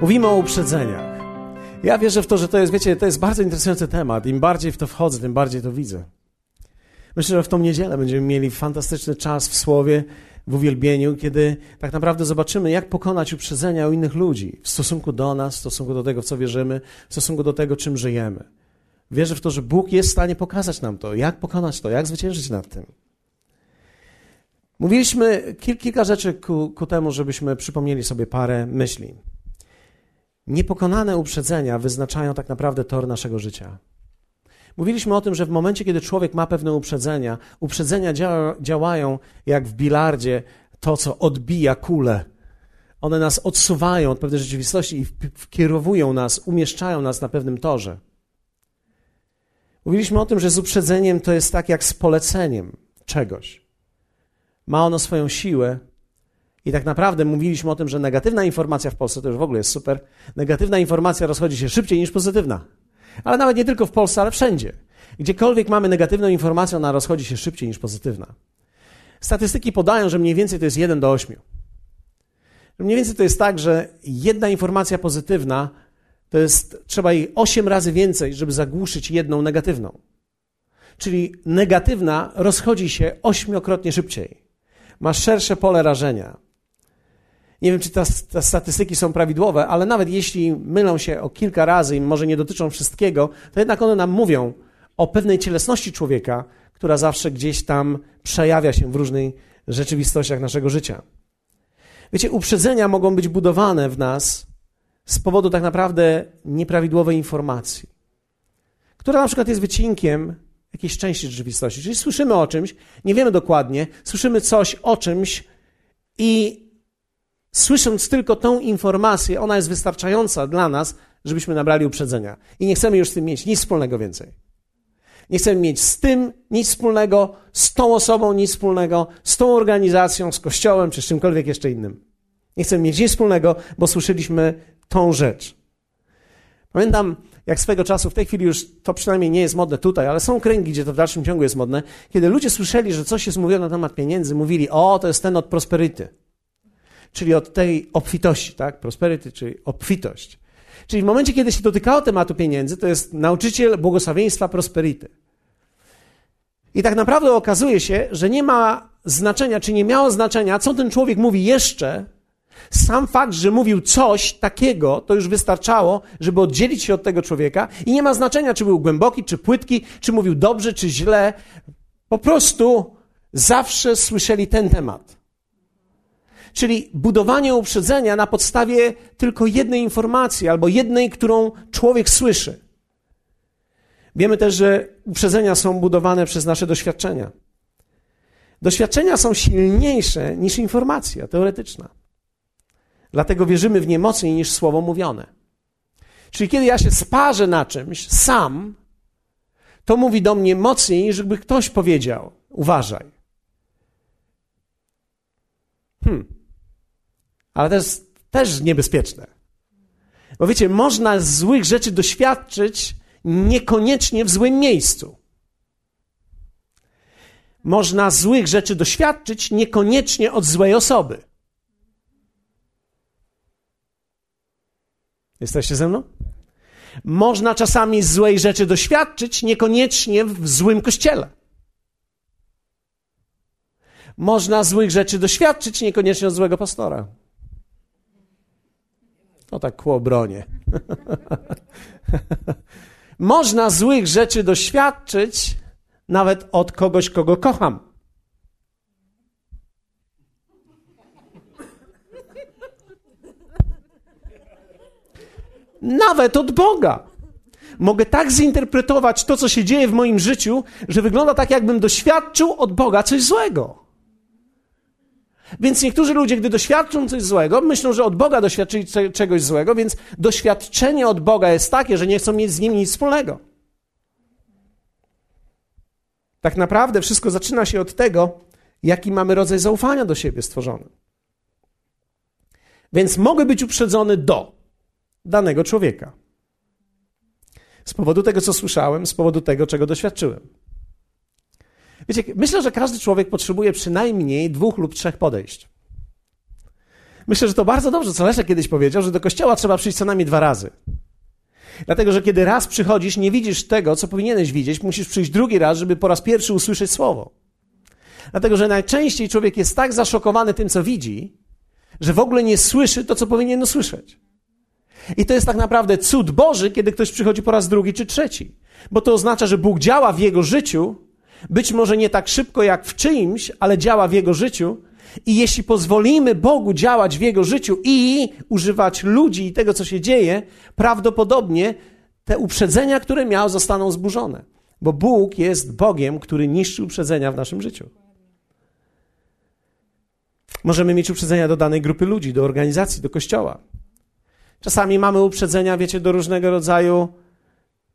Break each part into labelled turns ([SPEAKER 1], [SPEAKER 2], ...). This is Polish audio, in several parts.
[SPEAKER 1] Mówimy o uprzedzeniach. Ja wierzę w to, że to jest, wiecie, to jest bardzo interesujący temat. Im bardziej w to wchodzę, tym bardziej to widzę. Myślę, że w tą niedzielę będziemy mieli fantastyczny czas w Słowie, w uwielbieniu, kiedy tak naprawdę zobaczymy, jak pokonać uprzedzenia u innych ludzi w stosunku do nas, w stosunku do tego, w co wierzymy, w stosunku do tego, czym żyjemy. Wierzę w to, że Bóg jest w stanie pokazać nam to, jak pokonać to, jak zwyciężyć nad tym. Mówiliśmy kilka rzeczy ku, ku temu, żebyśmy przypomnieli sobie parę myśli. Niepokonane uprzedzenia wyznaczają tak naprawdę tor naszego życia. Mówiliśmy o tym, że w momencie, kiedy człowiek ma pewne uprzedzenia, uprzedzenia działa, działają jak w bilardzie to, co odbija kulę. One nas odsuwają od pewnej rzeczywistości i wkierowują nas, umieszczają nas na pewnym torze. Mówiliśmy o tym, że z uprzedzeniem to jest tak jak z poleceniem czegoś. Ma ono swoją siłę, i tak naprawdę mówiliśmy o tym, że negatywna informacja w Polsce to już w ogóle jest super. Negatywna informacja rozchodzi się szybciej niż pozytywna. Ale nawet nie tylko w Polsce, ale wszędzie. Gdziekolwiek mamy negatywną informację, ona rozchodzi się szybciej niż pozytywna. Statystyki podają, że mniej więcej to jest 1 do 8. Mniej więcej to jest tak, że jedna informacja pozytywna to jest, trzeba jej 8 razy więcej, żeby zagłuszyć jedną negatywną. Czyli negatywna rozchodzi się ośmiokrotnie szybciej. Ma szersze pole rażenia. Nie wiem, czy te, te, statystyki są prawidłowe, ale nawet jeśli mylą się o kilka razy i może nie dotyczą wszystkiego, to jednak one nam mówią o pewnej cielesności człowieka, która zawsze gdzieś tam przejawia się w różnych rzeczywistościach naszego życia. Wiecie, uprzedzenia mogą być budowane w nas z powodu tak naprawdę nieprawidłowej informacji, która na przykład jest wycinkiem jakiejś części rzeczywistości. Czyli słyszymy o czymś, nie wiemy dokładnie, słyszymy coś o czymś i Słysząc tylko tą informację, ona jest wystarczająca dla nas, żebyśmy nabrali uprzedzenia. I nie chcemy już z tym mieć nic wspólnego więcej. Nie chcemy mieć z tym nic wspólnego, z tą osobą nic wspólnego, z tą organizacją, z kościołem czy z czymkolwiek jeszcze innym. Nie chcemy mieć nic wspólnego, bo słyszeliśmy tą rzecz. Pamiętam, jak swego czasu, w tej chwili już to przynajmniej nie jest modne tutaj, ale są kręgi, gdzie to w dalszym ciągu jest modne, kiedy ludzie słyszeli, że coś jest mówione na temat pieniędzy, mówili, o, to jest ten od prosperity czyli od tej obfitości, tak? Prosperity, czyli obfitość. Czyli w momencie, kiedy się dotykało tematu pieniędzy, to jest nauczyciel błogosławieństwa prosperity. I tak naprawdę okazuje się, że nie ma znaczenia, czy nie miało znaczenia, co ten człowiek mówi jeszcze. Sam fakt, że mówił coś takiego, to już wystarczało, żeby oddzielić się od tego człowieka. I nie ma znaczenia, czy był głęboki, czy płytki, czy mówił dobrze, czy źle. Po prostu zawsze słyszeli ten temat. Czyli budowanie uprzedzenia na podstawie tylko jednej informacji albo jednej, którą człowiek słyszy. Wiemy też, że uprzedzenia są budowane przez nasze doświadczenia. Doświadczenia są silniejsze niż informacja teoretyczna. Dlatego wierzymy w nie mocniej niż słowo mówione. Czyli kiedy ja się sparzę na czymś sam, to mówi do mnie mocniej, niż gdyby ktoś powiedział: Uważaj. Hmm ale jest też niebezpieczne. Bo wiecie, można złych rzeczy doświadczyć niekoniecznie w złym miejscu. Można złych rzeczy doświadczyć niekoniecznie od złej osoby. Jesteście ze mną? Można czasami złej rzeczy doświadczyć niekoniecznie w złym kościele. Można złych rzeczy doświadczyć niekoniecznie od złego pastora. To tak ku obronie. Można złych rzeczy doświadczyć nawet od kogoś, kogo kocham. Nawet od Boga. Mogę tak zinterpretować to, co się dzieje w moim życiu, że wygląda tak, jakbym doświadczył od Boga coś złego. Więc niektórzy ludzie, gdy doświadczą coś złego, myślą, że od Boga doświadczyli czegoś złego, więc doświadczenie od Boga jest takie, że nie chcą mieć z nim nic wspólnego. Tak naprawdę wszystko zaczyna się od tego, jaki mamy rodzaj zaufania do siebie stworzony. Więc mogę być uprzedzony do danego człowieka. Z powodu tego, co słyszałem, z powodu tego, czego doświadczyłem. Wiecie, myślę, że każdy człowiek potrzebuje przynajmniej dwóch lub trzech podejść. Myślę, że to bardzo dobrze, co Leszek kiedyś powiedział, że do kościoła trzeba przyjść co najmniej dwa razy. Dlatego, że kiedy raz przychodzisz, nie widzisz tego, co powinieneś widzieć, musisz przyjść drugi raz, żeby po raz pierwszy usłyszeć słowo. Dlatego, że najczęściej człowiek jest tak zaszokowany tym, co widzi, że w ogóle nie słyszy to, co powinien usłyszeć. I to jest tak naprawdę cud Boży, kiedy ktoś przychodzi po raz drugi czy trzeci. Bo to oznacza, że Bóg działa w jego życiu, być może nie tak szybko jak w czyimś, ale działa w jego życiu. I jeśli pozwolimy Bogu działać w jego życiu i używać ludzi i tego, co się dzieje, prawdopodobnie te uprzedzenia, które miał, zostaną zburzone. Bo Bóg jest Bogiem, który niszczy uprzedzenia w naszym życiu. Możemy mieć uprzedzenia do danej grupy ludzi, do organizacji, do kościoła. Czasami mamy uprzedzenia, wiecie, do różnego rodzaju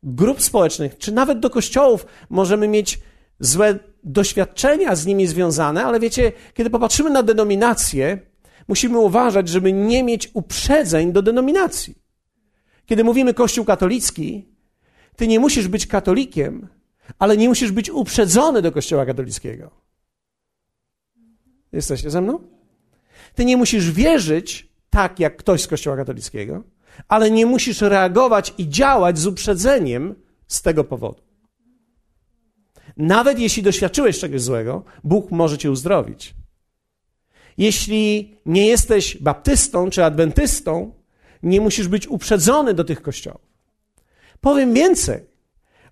[SPEAKER 1] grup społecznych, czy nawet do kościołów możemy mieć złe doświadczenia z nimi związane, ale wiecie, kiedy popatrzymy na denominację, musimy uważać, żeby nie mieć uprzedzeń do denominacji. Kiedy mówimy Kościół katolicki, ty nie musisz być katolikiem, ale nie musisz być uprzedzony do Kościoła katolickiego. Jesteście ze mną? Ty nie musisz wierzyć tak jak ktoś z Kościoła katolickiego, ale nie musisz reagować i działać z uprzedzeniem z tego powodu. Nawet jeśli doświadczyłeś czegoś złego, Bóg może cię uzdrowić. Jeśli nie jesteś baptystą czy adwentystą, nie musisz być uprzedzony do tych kościołów. Powiem więcej.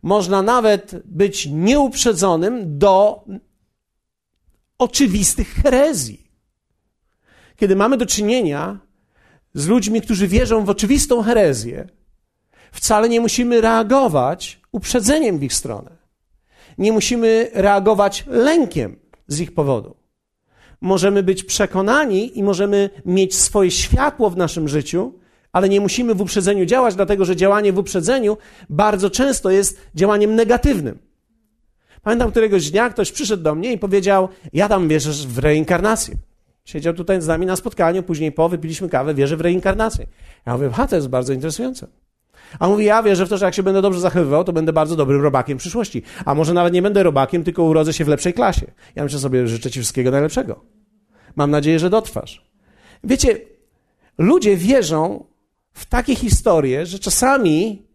[SPEAKER 1] Można nawet być nieuprzedzonym do oczywistych herezji. Kiedy mamy do czynienia z ludźmi, którzy wierzą w oczywistą herezję, wcale nie musimy reagować uprzedzeniem w ich stronę. Nie musimy reagować lękiem z ich powodu. Możemy być przekonani i możemy mieć swoje światło w naszym życiu, ale nie musimy w uprzedzeniu działać, dlatego że działanie w uprzedzeniu bardzo często jest działaniem negatywnym. Pamiętam któregoś dnia ktoś przyszedł do mnie i powiedział: Ja tam wierzę w reinkarnację. Siedział tutaj z nami na spotkaniu, później po, wypiliśmy kawę, wierzę w reinkarnację. Ja mówię, ha, to jest bardzo interesujące. A mówi, ja wierzę w to, że jak się będę dobrze zachowywał, to będę bardzo dobrym robakiem w przyszłości. A może nawet nie będę robakiem, tylko urodzę się w lepszej klasie. Ja myślę sobie, życzę ci wszystkiego najlepszego. Mam nadzieję, że dotrwasz. Wiecie, ludzie wierzą w takie historie, że czasami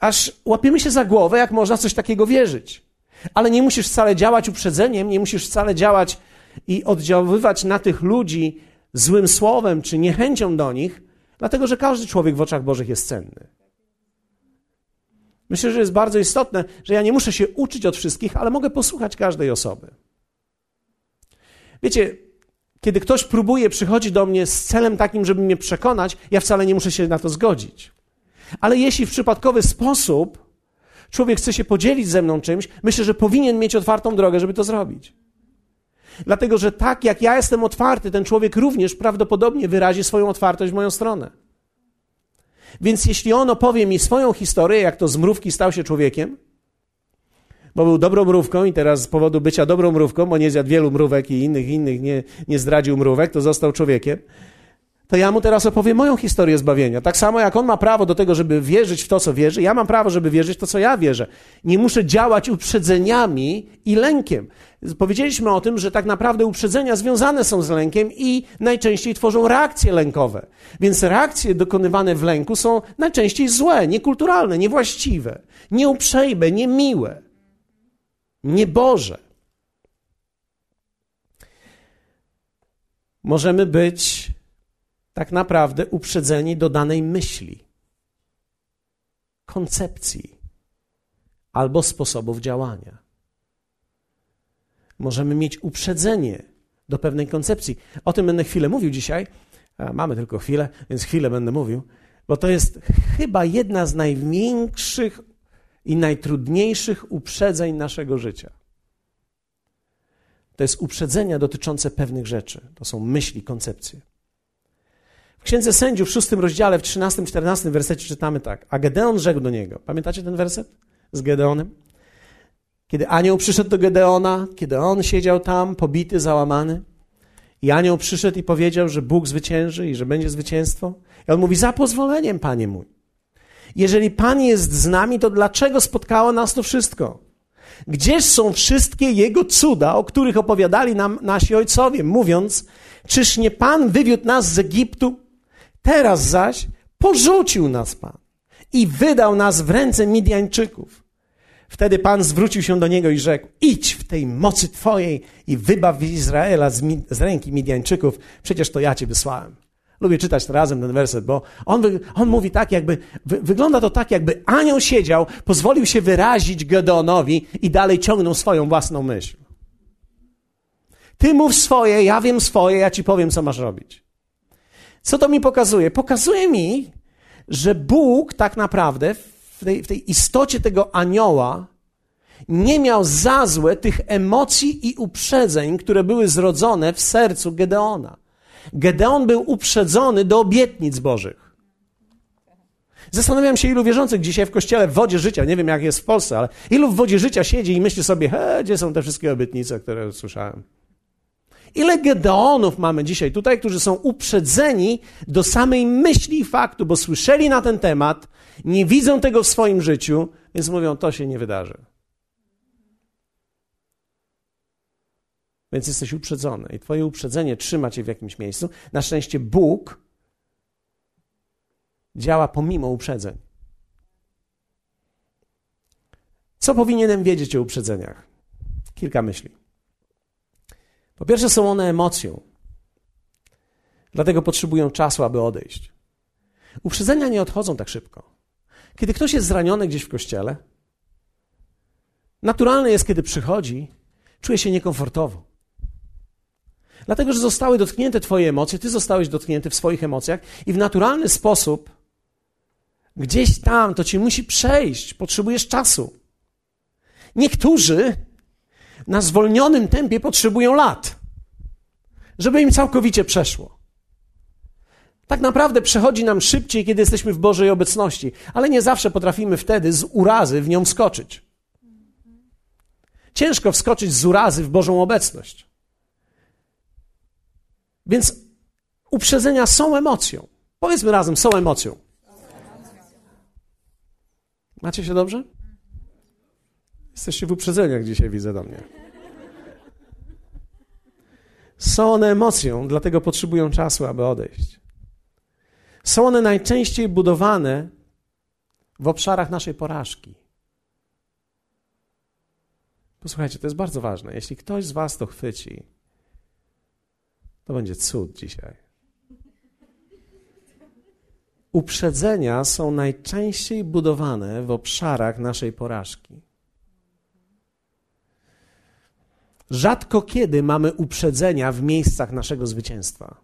[SPEAKER 1] aż łapiemy się za głowę, jak można coś takiego wierzyć. Ale nie musisz wcale działać uprzedzeniem, nie musisz wcale działać i oddziaływać na tych ludzi złym słowem czy niechęcią do nich, dlatego że każdy człowiek w oczach Bożych jest cenny. Myślę, że jest bardzo istotne, że ja nie muszę się uczyć od wszystkich, ale mogę posłuchać każdej osoby. Wiecie, kiedy ktoś próbuje przychodzić do mnie z celem takim, żeby mnie przekonać, ja wcale nie muszę się na to zgodzić. Ale jeśli w przypadkowy sposób człowiek chce się podzielić ze mną czymś, myślę, że powinien mieć otwartą drogę, żeby to zrobić. Dlatego, że tak jak ja jestem otwarty, ten człowiek również prawdopodobnie wyrazi swoją otwartość w moją stronę. Więc jeśli on opowie mi swoją historię, jak to z mrówki stał się człowiekiem, bo był dobrą mrówką i teraz z powodu bycia dobrą mrówką, bo nie zjadł wielu mrówek i innych, innych nie, nie zdradził mrówek, to został człowiekiem, to ja mu teraz opowiem moją historię zbawienia. Tak samo jak on ma prawo do tego, żeby wierzyć w to, co wierzy, ja mam prawo, żeby wierzyć w to, co ja wierzę. Nie muszę działać uprzedzeniami i lękiem. Powiedzieliśmy o tym, że tak naprawdę uprzedzenia związane są z lękiem i najczęściej tworzą reakcje lękowe. Więc reakcje dokonywane w lęku są najczęściej złe, niekulturalne, niewłaściwe, nieuprzejme, niemiłe, nieboże. Możemy być tak naprawdę uprzedzeni do danej myśli, koncepcji albo sposobów działania. Możemy mieć uprzedzenie do pewnej koncepcji. O tym będę chwilę mówił dzisiaj. mamy tylko chwilę, więc chwilę będę mówił, bo to jest chyba jedna z największych i najtrudniejszych uprzedzeń naszego życia. To jest uprzedzenia dotyczące pewnych rzeczy. To są myśli, koncepcje. Księdze Sędziów w szóstym rozdziale, w 13-14 wersecie czytamy tak. A Gedeon rzekł do niego. Pamiętacie ten werset z Gedeonem? Kiedy anioł przyszedł do Gedeona, kiedy on siedział tam, pobity, załamany, i anioł przyszedł i powiedział, że Bóg zwycięży i że będzie zwycięstwo. I on mówi, za pozwoleniem, panie mój. Jeżeli Pan jest z nami, to dlaczego spotkało nas to wszystko? Gdzież są wszystkie Jego cuda, o których opowiadali nam nasi ojcowie, mówiąc, czyż nie Pan wywiódł nas z Egiptu? Teraz zaś porzucił nas Pan i wydał nas w ręce Midianczyków. Wtedy Pan zwrócił się do niego i rzekł: Idź w tej mocy Twojej i wybaw Izraela z, z ręki Midianczyków, przecież to ja Cię wysłałem. Lubię czytać razem ten werset, bo on, on mówi tak, jakby, wy, wygląda to tak, jakby anioł siedział, pozwolił się wyrazić Gedeonowi i dalej ciągnął swoją własną myśl. Ty mów swoje, ja wiem swoje, ja ci powiem, co masz robić. Co to mi pokazuje? Pokazuje mi, że Bóg tak naprawdę w tej, w tej istocie tego anioła nie miał za złe tych emocji i uprzedzeń, które były zrodzone w sercu Gedeona. Gedeon był uprzedzony do obietnic Bożych. Zastanawiam się, ilu wierzących dzisiaj w kościele w wodzie życia, nie wiem jak jest w Polsce, ale ilu w wodzie życia siedzi i myśli sobie, he, gdzie są te wszystkie obietnice, które słyszałem. Ile Gedeonów mamy dzisiaj tutaj, którzy są uprzedzeni do samej myśli i faktu, bo słyszeli na ten temat, nie widzą tego w swoim życiu, więc mówią, to się nie wydarzy. Więc jesteś uprzedzony i twoje uprzedzenie trzyma cię w jakimś miejscu. Na szczęście Bóg działa pomimo uprzedzeń. Co powinienem wiedzieć o uprzedzeniach? Kilka myśli. Po pierwsze, są one emocją. Dlatego potrzebują czasu, aby odejść. Uprzedzenia nie odchodzą tak szybko. Kiedy ktoś jest zraniony gdzieś w kościele, naturalne jest, kiedy przychodzi, czuje się niekomfortowo. Dlatego, że zostały dotknięte Twoje emocje, Ty zostałeś dotknięty w swoich emocjach i w naturalny sposób gdzieś tam to Ci musi przejść. Potrzebujesz czasu. Niektórzy na zwolnionym tempie potrzebują lat, żeby im całkowicie przeszło. Tak naprawdę przechodzi nam szybciej, kiedy jesteśmy w Bożej obecności, ale nie zawsze potrafimy wtedy z urazy w nią wskoczyć. Ciężko wskoczyć z urazy w Bożą obecność. Więc uprzedzenia są emocją. Powiedzmy razem, są emocją. Macie się dobrze? Jesteście w uprzedzeniach dzisiaj, widzę do mnie. Są one emocją, dlatego potrzebują czasu, aby odejść. Są one najczęściej budowane w obszarach naszej porażki. Posłuchajcie, to jest bardzo ważne. Jeśli ktoś z Was to chwyci, to będzie cud dzisiaj. Uprzedzenia są najczęściej budowane w obszarach naszej porażki. Rzadko kiedy mamy uprzedzenia w miejscach naszego zwycięstwa.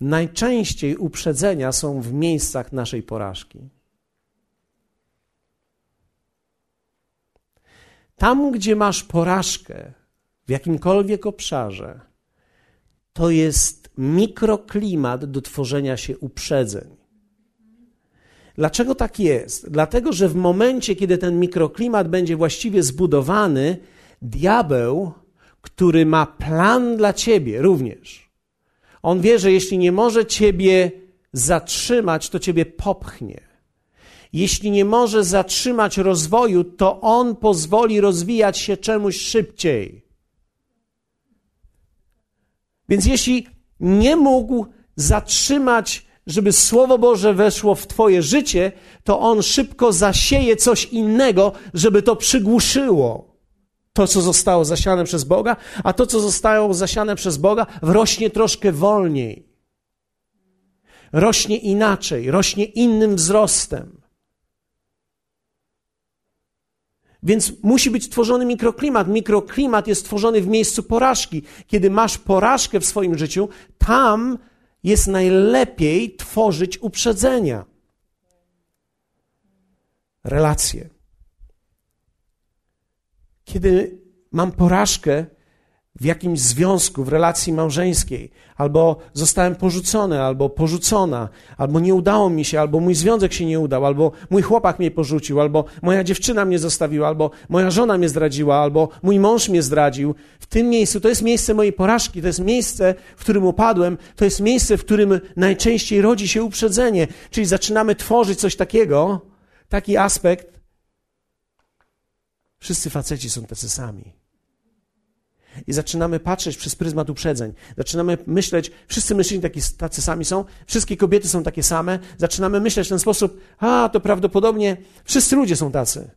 [SPEAKER 1] Najczęściej uprzedzenia są w miejscach naszej porażki. Tam, gdzie masz porażkę w jakimkolwiek obszarze, to jest mikroklimat do tworzenia się uprzedzeń. Dlaczego tak jest? Dlatego, że w momencie, kiedy ten mikroklimat będzie właściwie zbudowany, diabeł, który ma plan dla ciebie również, on wie, że jeśli nie może ciebie zatrzymać, to ciebie popchnie. Jeśli nie może zatrzymać rozwoju, to on pozwoli rozwijać się czemuś szybciej. Więc jeśli nie mógł zatrzymać, żeby Słowo Boże weszło w Twoje życie, to on szybko zasieje coś innego, żeby to przygłuszyło to, co zostało zasiane przez Boga, a to, co zostało zasiane przez Boga, wrośnie troszkę wolniej. Rośnie inaczej, rośnie innym wzrostem. Więc musi być tworzony mikroklimat. Mikroklimat jest tworzony w miejscu porażki. Kiedy masz porażkę w swoim życiu, tam jest najlepiej tworzyć uprzedzenia. Relacje. Kiedy mam porażkę, w jakimś związku, w relacji małżeńskiej, albo zostałem porzucony, albo porzucona, albo nie udało mi się, albo mój związek się nie udał, albo mój chłopak mnie porzucił, albo moja dziewczyna mnie zostawiła, albo moja żona mnie zdradziła, albo mój mąż mnie zdradził. W tym miejscu to jest miejsce mojej porażki, to jest miejsce, w którym upadłem, to jest miejsce, w którym najczęściej rodzi się uprzedzenie, czyli zaczynamy tworzyć coś takiego, taki aspekt, Wszyscy faceci są tacy sami. I zaczynamy patrzeć przez pryzmat uprzedzeń. Zaczynamy myśleć, wszyscy mężczyźni tacy sami są, wszystkie kobiety są takie same. Zaczynamy myśleć w ten sposób, a to prawdopodobnie wszyscy ludzie są tacy.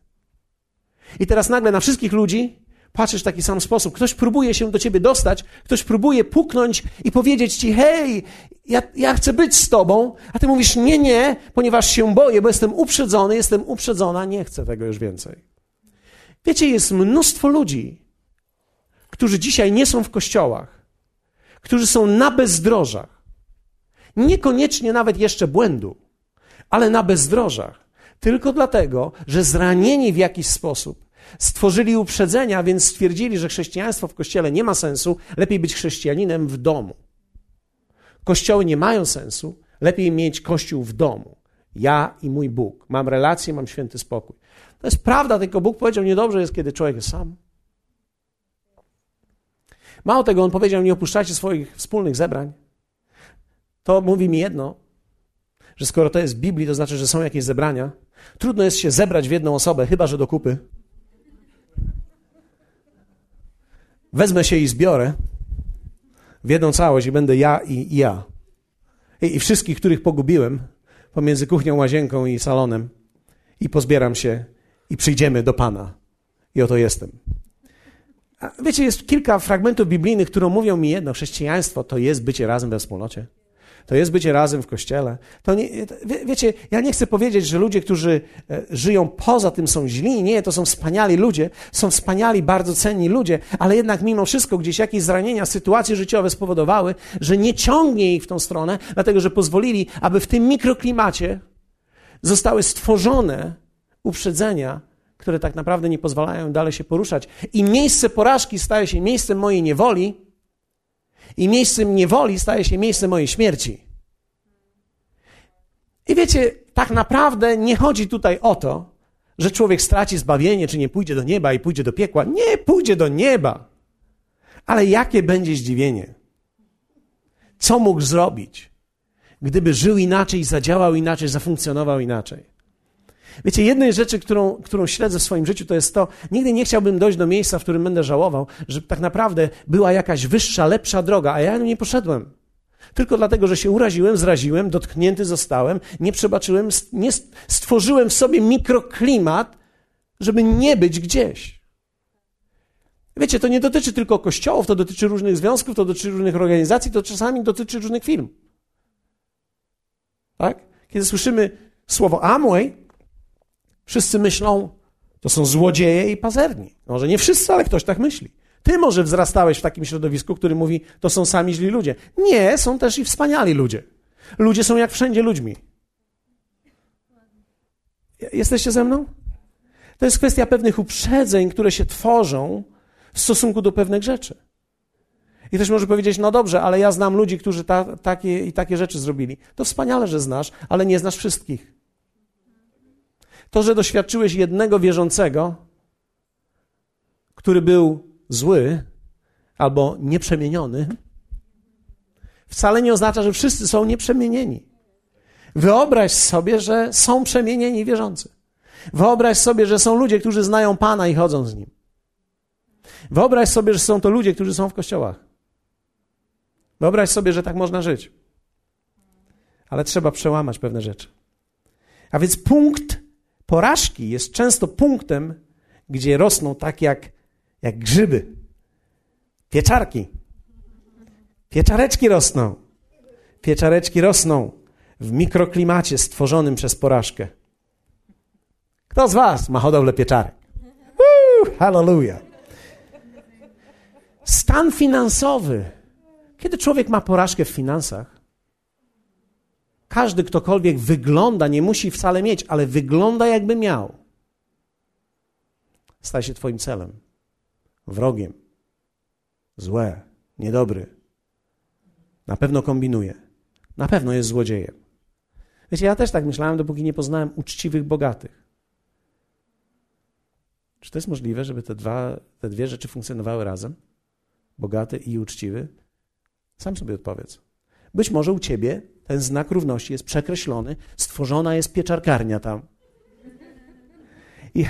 [SPEAKER 1] I teraz nagle na wszystkich ludzi patrzysz w taki sam sposób. Ktoś próbuje się do ciebie dostać, ktoś próbuje puknąć i powiedzieć ci, hej, ja, ja chcę być z tobą, a ty mówisz, nie, nie, ponieważ się boję, bo jestem uprzedzony, jestem uprzedzona, nie chcę tego już więcej. Wiecie, jest mnóstwo ludzi, którzy dzisiaj nie są w kościołach, którzy są na bezdrożach, niekoniecznie nawet jeszcze błędu, ale na bezdrożach, tylko dlatego, że zranieni w jakiś sposób stworzyli uprzedzenia, więc stwierdzili, że chrześcijaństwo w kościele nie ma sensu, lepiej być chrześcijaninem w domu. Kościoły nie mają sensu, lepiej mieć kościół w domu. Ja i mój Bóg. Mam relację, mam święty spokój. To jest prawda, tylko Bóg powiedział, niedobrze jest, kiedy człowiek jest sam. Mało tego, on powiedział, nie opuszczajcie swoich wspólnych zebrań. To mówi mi jedno, że skoro to jest w Biblii, to znaczy, że są jakieś zebrania. Trudno jest się zebrać w jedną osobę, chyba że do kupy. Wezmę się i zbiorę w jedną całość i będę ja i ja. I, I wszystkich, których pogubiłem pomiędzy kuchnią, łazienką i salonem i pozbieram się i przyjdziemy do Pana. I oto jestem. A wiecie, jest kilka fragmentów biblijnych, które mówią mi jedno: chrześcijaństwo to jest bycie razem we wspólnocie. To jest bycie razem w kościele. To nie, wie, wiecie, ja nie chcę powiedzieć, że ludzie, którzy e, żyją poza tym są źli. Nie, to są wspaniali ludzie, są wspaniali, bardzo cenni ludzie, ale jednak mimo wszystko gdzieś jakieś zranienia, sytuacje życiowe spowodowały, że nie ciągnie ich w tą stronę, dlatego że pozwolili, aby w tym mikroklimacie zostały stworzone uprzedzenia, które tak naprawdę nie pozwalają dalej się poruszać. I miejsce porażki staje się miejscem mojej niewoli, i miejscem niewoli staje się miejscem mojej śmierci. I wiecie, tak naprawdę nie chodzi tutaj o to, że człowiek straci zbawienie, czy nie pójdzie do nieba i pójdzie do piekła. Nie pójdzie do nieba. Ale jakie będzie zdziwienie? Co mógł zrobić, gdyby żył inaczej, zadziałał inaczej, zafunkcjonował inaczej? Wiecie, jednej rzeczy, którą, którą śledzę w swoim życiu, to jest to, nigdy nie chciałbym dojść do miejsca, w którym będę żałował, że tak naprawdę była jakaś wyższa, lepsza droga, a ja nie poszedłem. Tylko dlatego, że się uraziłem, zraziłem, dotknięty zostałem, nie przebaczyłem, nie stworzyłem w sobie mikroklimat, żeby nie być gdzieś. Wiecie, to nie dotyczy tylko kościołów, to dotyczy różnych związków, to dotyczy różnych organizacji, to czasami dotyczy różnych firm. Tak? Kiedy słyszymy słowo Amway, Wszyscy myślą, to są złodzieje i pazerni. Może nie wszyscy, ale ktoś tak myśli. Ty może wzrastałeś w takim środowisku, który mówi, to są sami źli ludzie. Nie, są też i wspaniali ludzie. Ludzie są jak wszędzie ludźmi. Jesteście ze mną? To jest kwestia pewnych uprzedzeń, które się tworzą w stosunku do pewnych rzeczy. I ktoś może powiedzieć, no dobrze, ale ja znam ludzi, którzy ta, takie i takie rzeczy zrobili. To wspaniale, że znasz, ale nie znasz wszystkich. To, że doświadczyłeś jednego wierzącego, który był zły albo nieprzemieniony, wcale nie oznacza, że wszyscy są nieprzemienieni. Wyobraź sobie, że są przemienieni wierzący. Wyobraź sobie, że są ludzie, którzy znają Pana i chodzą z Nim. Wyobraź sobie, że są to ludzie, którzy są w kościołach. Wyobraź sobie, że tak można żyć. Ale trzeba przełamać pewne rzeczy. A więc punkt porażki jest często punktem, gdzie rosną tak jak, jak grzyby. Pieczarki. Pieczareczki rosną. Pieczareczki rosną w mikroklimacie stworzonym przez porażkę. Kto z Was ma hodowlę pieczarek? Hallelujah. Stan finansowy. Kiedy człowiek ma porażkę w finansach, każdy, ktokolwiek wygląda, nie musi wcale mieć, ale wygląda jakby miał, staje się Twoim celem, wrogiem, złe, niedobry. Na pewno kombinuje, na pewno jest złodziejem. Wiecie, ja też tak myślałem, dopóki nie poznałem uczciwych, bogatych. Czy to jest możliwe, żeby te, dwa, te dwie rzeczy funkcjonowały razem? Bogaty i uczciwy? Sam sobie odpowiedz. Być może u ciebie ten znak równości jest przekreślony, stworzona jest pieczarkarnia tam. I,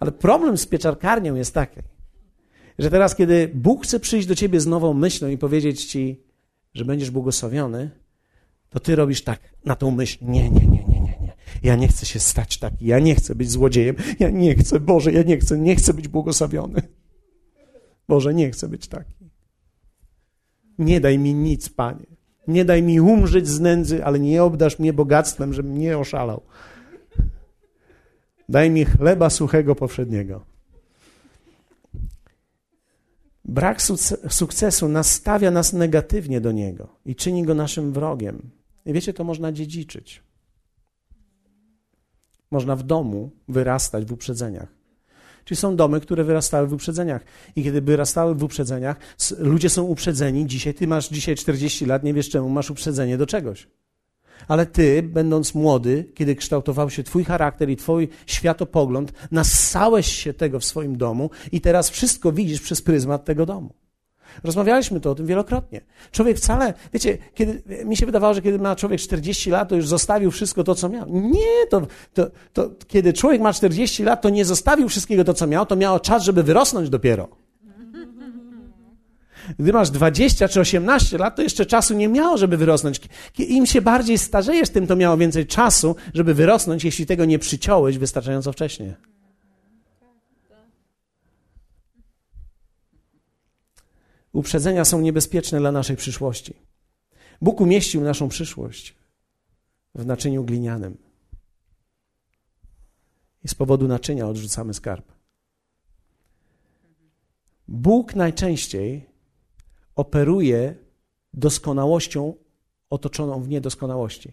[SPEAKER 1] ale problem z pieczarkarnią jest taki, że teraz, kiedy Bóg chce przyjść do ciebie z nową myślą i powiedzieć ci, że będziesz błogosławiony, to ty robisz tak na tą myśl. Nie, nie, nie, nie, nie, nie. Ja nie chcę się stać taki, ja nie chcę być złodziejem, ja nie chcę, Boże, ja nie chcę, nie chcę być błogosławiony. Boże, nie chcę być taki. Nie daj mi nic, Panie. Nie daj mi umrzeć z nędzy, ale nie obdasz mnie bogactwem, żebym nie oszalał. Daj mi chleba suchego powszedniego. Brak sukcesu nastawia nas negatywnie do niego i czyni go naszym wrogiem. I wiecie, to można dziedziczyć. Można w domu wyrastać w uprzedzeniach. Czyli są domy, które wyrastały w uprzedzeniach. I kiedy wyrastały w uprzedzeniach, ludzie są uprzedzeni. Dzisiaj, ty masz dzisiaj 40 lat, nie wiesz czemu, masz uprzedzenie do czegoś. Ale ty, będąc młody, kiedy kształtował się twój charakter i twój światopogląd, nassałeś się tego w swoim domu i teraz wszystko widzisz przez pryzmat tego domu. Rozmawialiśmy to o tym wielokrotnie. Człowiek wcale, wiecie, kiedy, mi się wydawało, że kiedy ma człowiek 40 lat, to już zostawił wszystko to, co miał. Nie, to, to, to kiedy człowiek ma 40 lat, to nie zostawił wszystkiego to, co miał, to miał czas, żeby wyrosnąć dopiero. Gdy masz 20 czy 18 lat, to jeszcze czasu nie miało, żeby wyrosnąć. Im się bardziej starzejesz, tym to miało więcej czasu, żeby wyrosnąć, jeśli tego nie przyciąłeś wystarczająco wcześnie. Uprzedzenia są niebezpieczne dla naszej przyszłości. Bóg umieścił naszą przyszłość w naczyniu glinianym. I z powodu naczynia odrzucamy skarb. Bóg najczęściej operuje doskonałością otoczoną w niedoskonałości.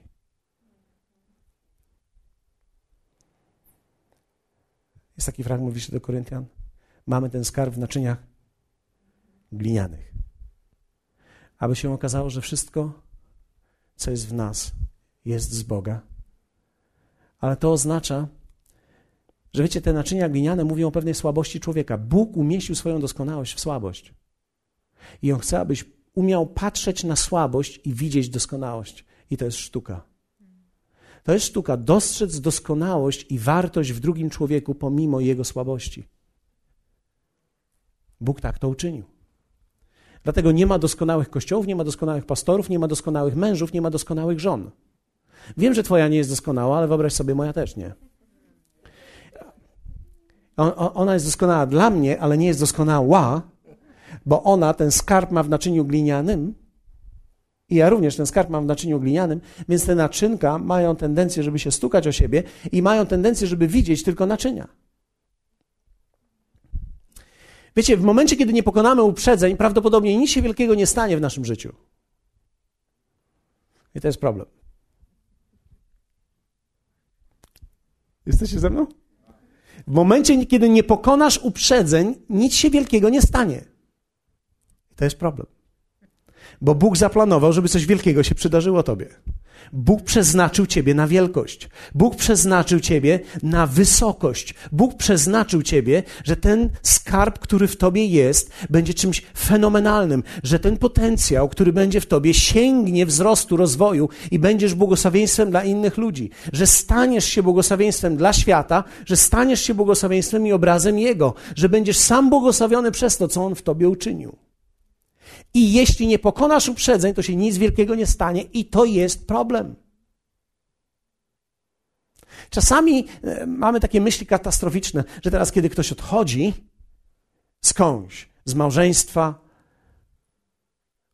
[SPEAKER 1] Jest taki fragment w do Koryntian. Mamy ten skarb w naczyniach glinianych. Aby się okazało, że wszystko, co jest w nas, jest z Boga. Ale to oznacza, że wiecie, te naczynia gliniane mówią o pewnej słabości człowieka. Bóg umieścił swoją doskonałość w słabość. I On chce, abyś umiał patrzeć na słabość i widzieć doskonałość. I to jest sztuka. To jest sztuka dostrzec doskonałość i wartość w drugim człowieku pomimo jego słabości. Bóg tak to uczynił. Dlatego nie ma doskonałych kościołów, nie ma doskonałych pastorów, nie ma doskonałych mężów, nie ma doskonałych żon. Wiem, że twoja nie jest doskonała, ale wyobraź sobie, moja też nie. Ona jest doskonała dla mnie, ale nie jest doskonała, bo ona ten skarb ma w naczyniu glinianym i ja również ten skarb mam w naczyniu glinianym, więc te naczynka mają tendencję, żeby się stukać o siebie i mają tendencję, żeby widzieć tylko naczynia. Wiecie, w momencie, kiedy nie pokonamy uprzedzeń, prawdopodobnie nic się wielkiego nie stanie w naszym życiu. I to jest problem. Jesteście ze mną? W momencie, kiedy nie pokonasz uprzedzeń, nic się wielkiego nie stanie. I to jest problem. Bo Bóg zaplanował, żeby coś wielkiego się przydarzyło tobie. Bóg przeznaczył ciebie na wielkość. Bóg przeznaczył ciebie na wysokość. Bóg przeznaczył ciebie, że ten skarb, który w tobie jest, będzie czymś fenomenalnym, że ten potencjał, który będzie w tobie, sięgnie wzrostu, rozwoju i będziesz błogosławieństwem dla innych ludzi, że staniesz się błogosławieństwem dla świata, że staniesz się błogosławieństwem i obrazem Jego, że będziesz sam błogosławiony przez to, co On w tobie uczynił. I jeśli nie pokonasz uprzedzeń, to się nic wielkiego nie stanie i to jest problem. Czasami e, mamy takie myśli katastroficzne, że teraz, kiedy ktoś odchodzi skądś, z małżeństwa,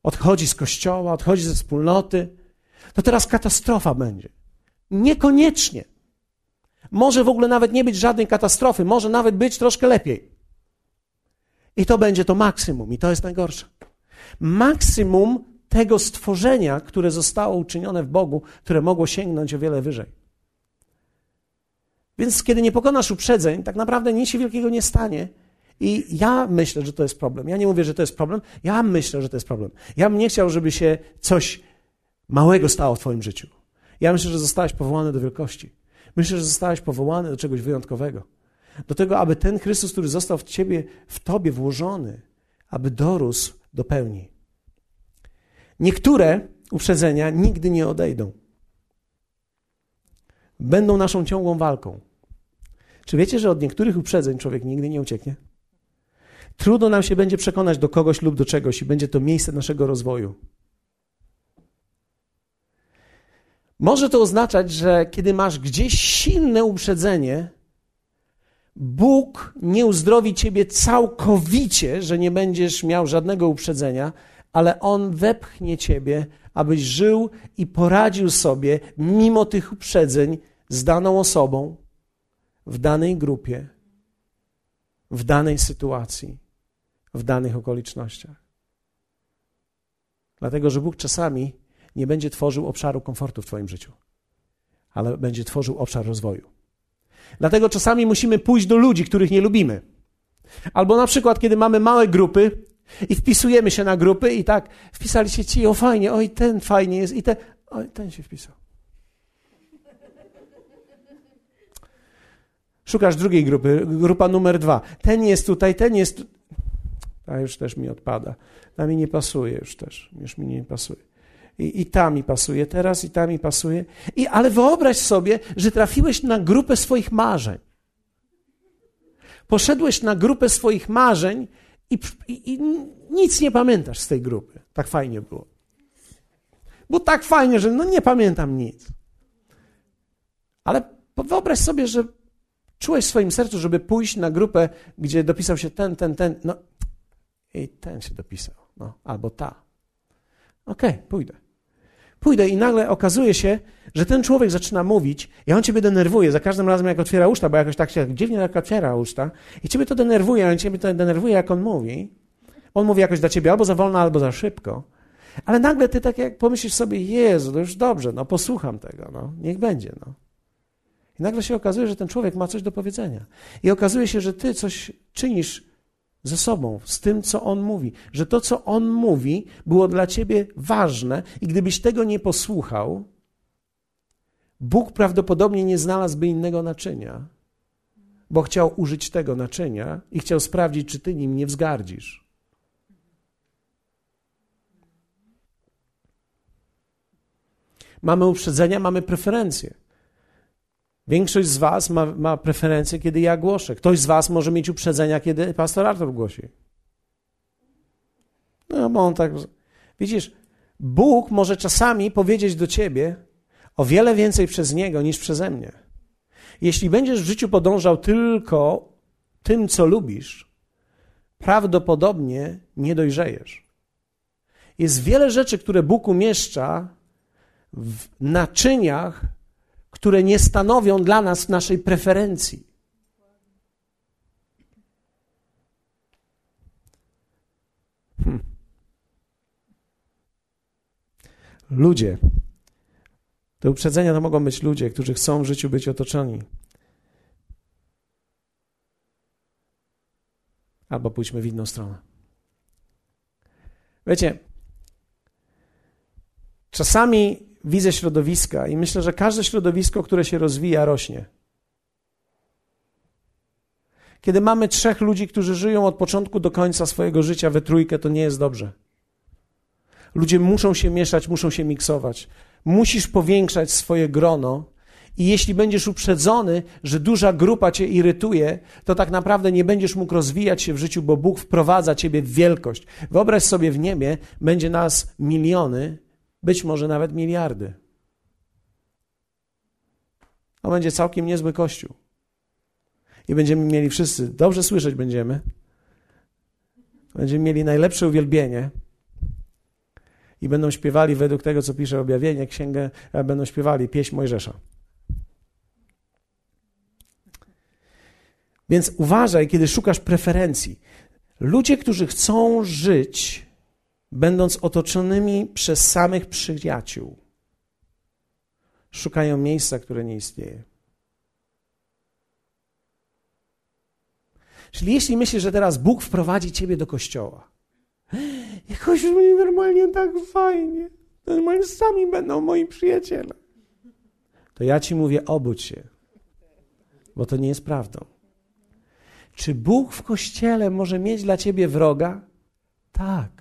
[SPEAKER 1] odchodzi z kościoła, odchodzi ze wspólnoty, to teraz katastrofa będzie. Niekoniecznie. Może w ogóle nawet nie być żadnej katastrofy, może nawet być troszkę lepiej. I to będzie to maksimum, i to jest najgorsze maksimum tego stworzenia, które zostało uczynione w Bogu, które mogło sięgnąć o wiele wyżej. Więc kiedy nie pokonasz uprzedzeń, tak naprawdę nic się wielkiego nie stanie. I ja myślę, że to jest problem. Ja nie mówię, że to jest problem. Ja myślę, że to jest problem. Ja bym nie chciał, żeby się coś małego stało w Twoim życiu. Ja myślę, że zostałeś powołany do wielkości. Myślę, że zostałeś powołany do czegoś wyjątkowego. Do tego, aby ten Chrystus, który został w Ciebie, w Tobie włożony, aby dorósł do pełni. Niektóre uprzedzenia nigdy nie odejdą. Będą naszą ciągłą walką. Czy wiecie, że od niektórych uprzedzeń człowiek nigdy nie ucieknie? Trudno nam się będzie przekonać do kogoś lub do czegoś i będzie to miejsce naszego rozwoju. Może to oznaczać, że kiedy masz gdzieś silne uprzedzenie, Bóg nie uzdrowi ciebie całkowicie, że nie będziesz miał żadnego uprzedzenia, ale On wepchnie ciebie, abyś żył i poradził sobie, mimo tych uprzedzeń, z daną osobą, w danej grupie, w danej sytuacji, w danych okolicznościach. Dlatego, że Bóg czasami nie będzie tworzył obszaru komfortu w Twoim życiu, ale będzie tworzył obszar rozwoju. Dlatego czasami musimy pójść do ludzi, których nie lubimy. Albo na przykład, kiedy mamy małe grupy i wpisujemy się na grupy i tak wpisali się ci, o fajnie, oj ten fajnie jest i ten, oj ten się wpisał. Szukasz drugiej grupy, grupa numer dwa. Ten jest tutaj, ten jest. A już też mi odpada. Ta mi nie pasuje już też. Już mi nie pasuje. I, I ta mi pasuje teraz, i ta mi pasuje. I, ale wyobraź sobie, że trafiłeś na grupę swoich marzeń. Poszedłeś na grupę swoich marzeń i, i, i nic nie pamiętasz z tej grupy. Tak fajnie było. Było tak fajnie, że no nie pamiętam nic. Ale wyobraź sobie, że czułeś w swoim sercu, żeby pójść na grupę, gdzie dopisał się ten, ten, ten, no i ten się dopisał, no, albo ta. Okej, okay, pójdę. Pójdę i nagle okazuje się, że ten człowiek zaczyna mówić i on ciebie denerwuje za każdym razem, jak otwiera usta, bo jakoś tak się dziwnie tak otwiera usta i ciebie to denerwuje, on ciebie to denerwuje, jak on mówi. On mówi jakoś dla ciebie albo za wolno, albo za szybko. Ale nagle ty tak jak pomyślisz sobie, Jezu, to już dobrze, no posłucham tego, no, niech będzie, no. I nagle się okazuje, że ten człowiek ma coś do powiedzenia. I okazuje się, że ty coś czynisz ze sobą, z tym, co on mówi. Że to, co on mówi, było dla ciebie ważne i gdybyś tego nie posłuchał, Bóg prawdopodobnie nie znalazłby innego naczynia, bo chciał użyć tego naczynia i chciał sprawdzić, czy ty nim nie wzgardzisz. Mamy uprzedzenia, mamy preferencje. Większość z Was ma, ma preferencje, kiedy ja głoszę. Ktoś z Was może mieć uprzedzenia, kiedy pastor Artur głosi. No, bo on tak. Widzisz, Bóg może czasami powiedzieć do ciebie o wiele więcej przez niego niż przeze mnie. Jeśli będziesz w życiu podążał tylko tym, co lubisz, prawdopodobnie nie dojrzejesz. Jest wiele rzeczy, które Bóg umieszcza w naczyniach, które nie stanowią dla nas naszej preferencji. Hmm. Ludzie. Te uprzedzenia to mogą być ludzie, którzy chcą w życiu być otoczeni. Albo pójdźmy w inną stronę. Wiecie, czasami widzę środowiska i myślę, że każde środowisko, które się rozwija, rośnie. Kiedy mamy trzech ludzi, którzy żyją od początku do końca swojego życia we trójkę, to nie jest dobrze. Ludzie muszą się mieszać, muszą się miksować. Musisz powiększać swoje grono. I jeśli będziesz uprzedzony, że duża grupa cię irytuje, to tak naprawdę nie będziesz mógł rozwijać się w życiu, bo Bóg wprowadza ciebie w wielkość. Wyobraź sobie w niebie, będzie nas miliony, być może nawet miliardy. To będzie całkiem niezły kościół. I będziemy mieli wszyscy, dobrze słyszeć będziemy, będziemy mieli najlepsze uwielbienie i będą śpiewali według tego, co pisze objawienie, księgę, będą śpiewali pieśń Mojżesza. Więc uważaj, kiedy szukasz preferencji. Ludzie, którzy chcą żyć będąc otoczonymi przez samych przyjaciół, szukają miejsca, które nie istnieje. Czyli jeśli myślisz, że teraz Bóg wprowadzi ciebie do kościoła, jakoś będzie normalnie tak fajnie, normalnie sami będą moi przyjaciele, to ja ci mówię, obudź się, bo to nie jest prawdą. Czy Bóg w kościele może mieć dla ciebie wroga? Tak.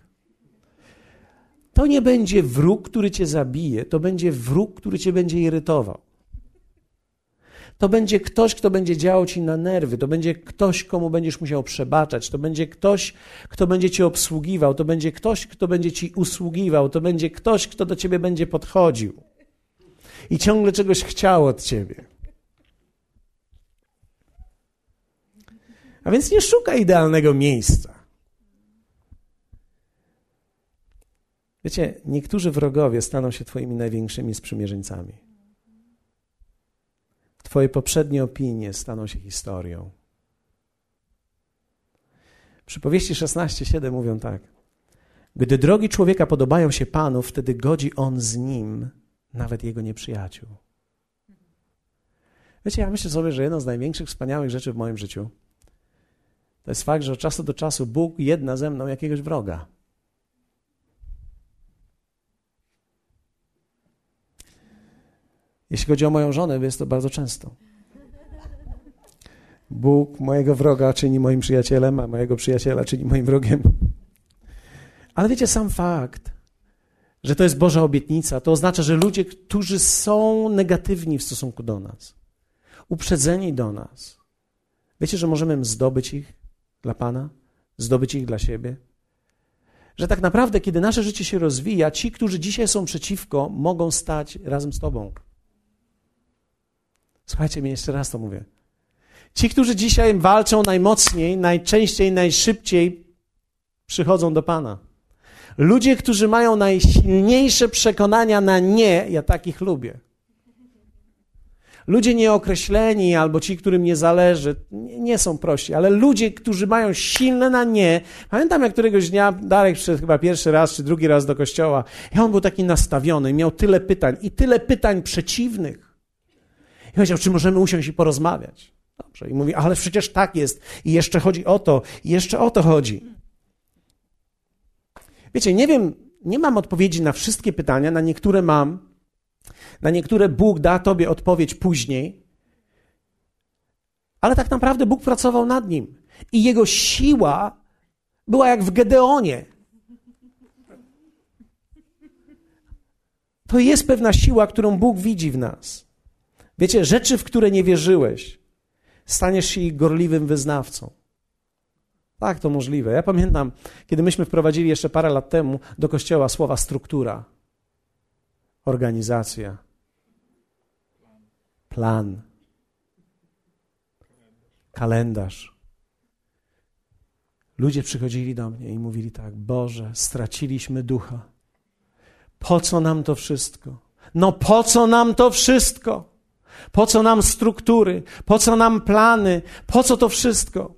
[SPEAKER 1] To nie będzie wróg, który cię zabije, to będzie wróg, który cię będzie irytował. To będzie ktoś, kto będzie działał ci na nerwy, to będzie ktoś, komu będziesz musiał przebaczać, to będzie ktoś, kto będzie cię obsługiwał, to będzie ktoś, kto będzie ci usługiwał, to będzie ktoś, kto do ciebie będzie podchodził i ciągle czegoś chciał od ciebie. A więc nie szukaj idealnego miejsca. Wiecie, niektórzy wrogowie staną się Twoimi największymi sprzymierzeńcami. Twoje poprzednie opinie staną się historią. Przypowieści 16:7 mówią tak. Gdy drogi człowieka podobają się Panu, wtedy godzi on z nim, nawet jego nieprzyjaciół. Wiecie, ja myślę sobie, że jedną z największych, wspaniałych rzeczy w moim życiu to jest fakt, że od czasu do czasu Bóg jedna ze mną jakiegoś wroga. Jeśli chodzi o moją żonę, jest to bardzo często. Bóg mojego wroga czyni moim przyjacielem, a mojego przyjaciela czyni moim wrogiem. Ale wiecie, sam fakt, że to jest Boża obietnica, to oznacza, że ludzie, którzy są negatywni w stosunku do nas, uprzedzeni do nas, wiecie, że możemy zdobyć ich dla Pana, zdobyć ich dla siebie? Że tak naprawdę, kiedy nasze życie się rozwija, ci, którzy dzisiaj są przeciwko, mogą stać razem z Tobą. Słuchajcie mnie, jeszcze raz to mówię. Ci, którzy dzisiaj walczą najmocniej, najczęściej, najszybciej, przychodzą do Pana. Ludzie, którzy mają najsilniejsze przekonania na nie, ja takich lubię. Ludzie nieokreśleni albo ci, którym nie zależy, nie, są prości, ale ludzie, którzy mają silne na nie. Pamiętam, jak któregoś dnia Darek przyszedł chyba pierwszy raz czy drugi raz do kościoła i on był taki nastawiony, miał tyle pytań i tyle pytań przeciwnych. I powiedział, czy możemy usiąść i porozmawiać. Dobrze. I mówi, ale przecież tak jest. I jeszcze chodzi o to, i jeszcze o to chodzi. Wiecie, nie wiem, nie mam odpowiedzi na wszystkie pytania, na niektóre mam. Na niektóre Bóg da tobie odpowiedź później. Ale tak naprawdę Bóg pracował nad nim. I jego siła była jak w Gedeonie. To jest pewna siła, którą Bóg widzi w nas. Wiecie, rzeczy, w które nie wierzyłeś, staniesz się ich gorliwym wyznawcą. Tak, to możliwe. Ja pamiętam, kiedy myśmy wprowadzili jeszcze parę lat temu do kościoła słowa struktura, organizacja, plan, kalendarz. Ludzie przychodzili do mnie i mówili tak: Boże, straciliśmy ducha. Po co nam to wszystko? No po co nam to wszystko? Po co nam struktury? Po co nam plany? Po co to wszystko?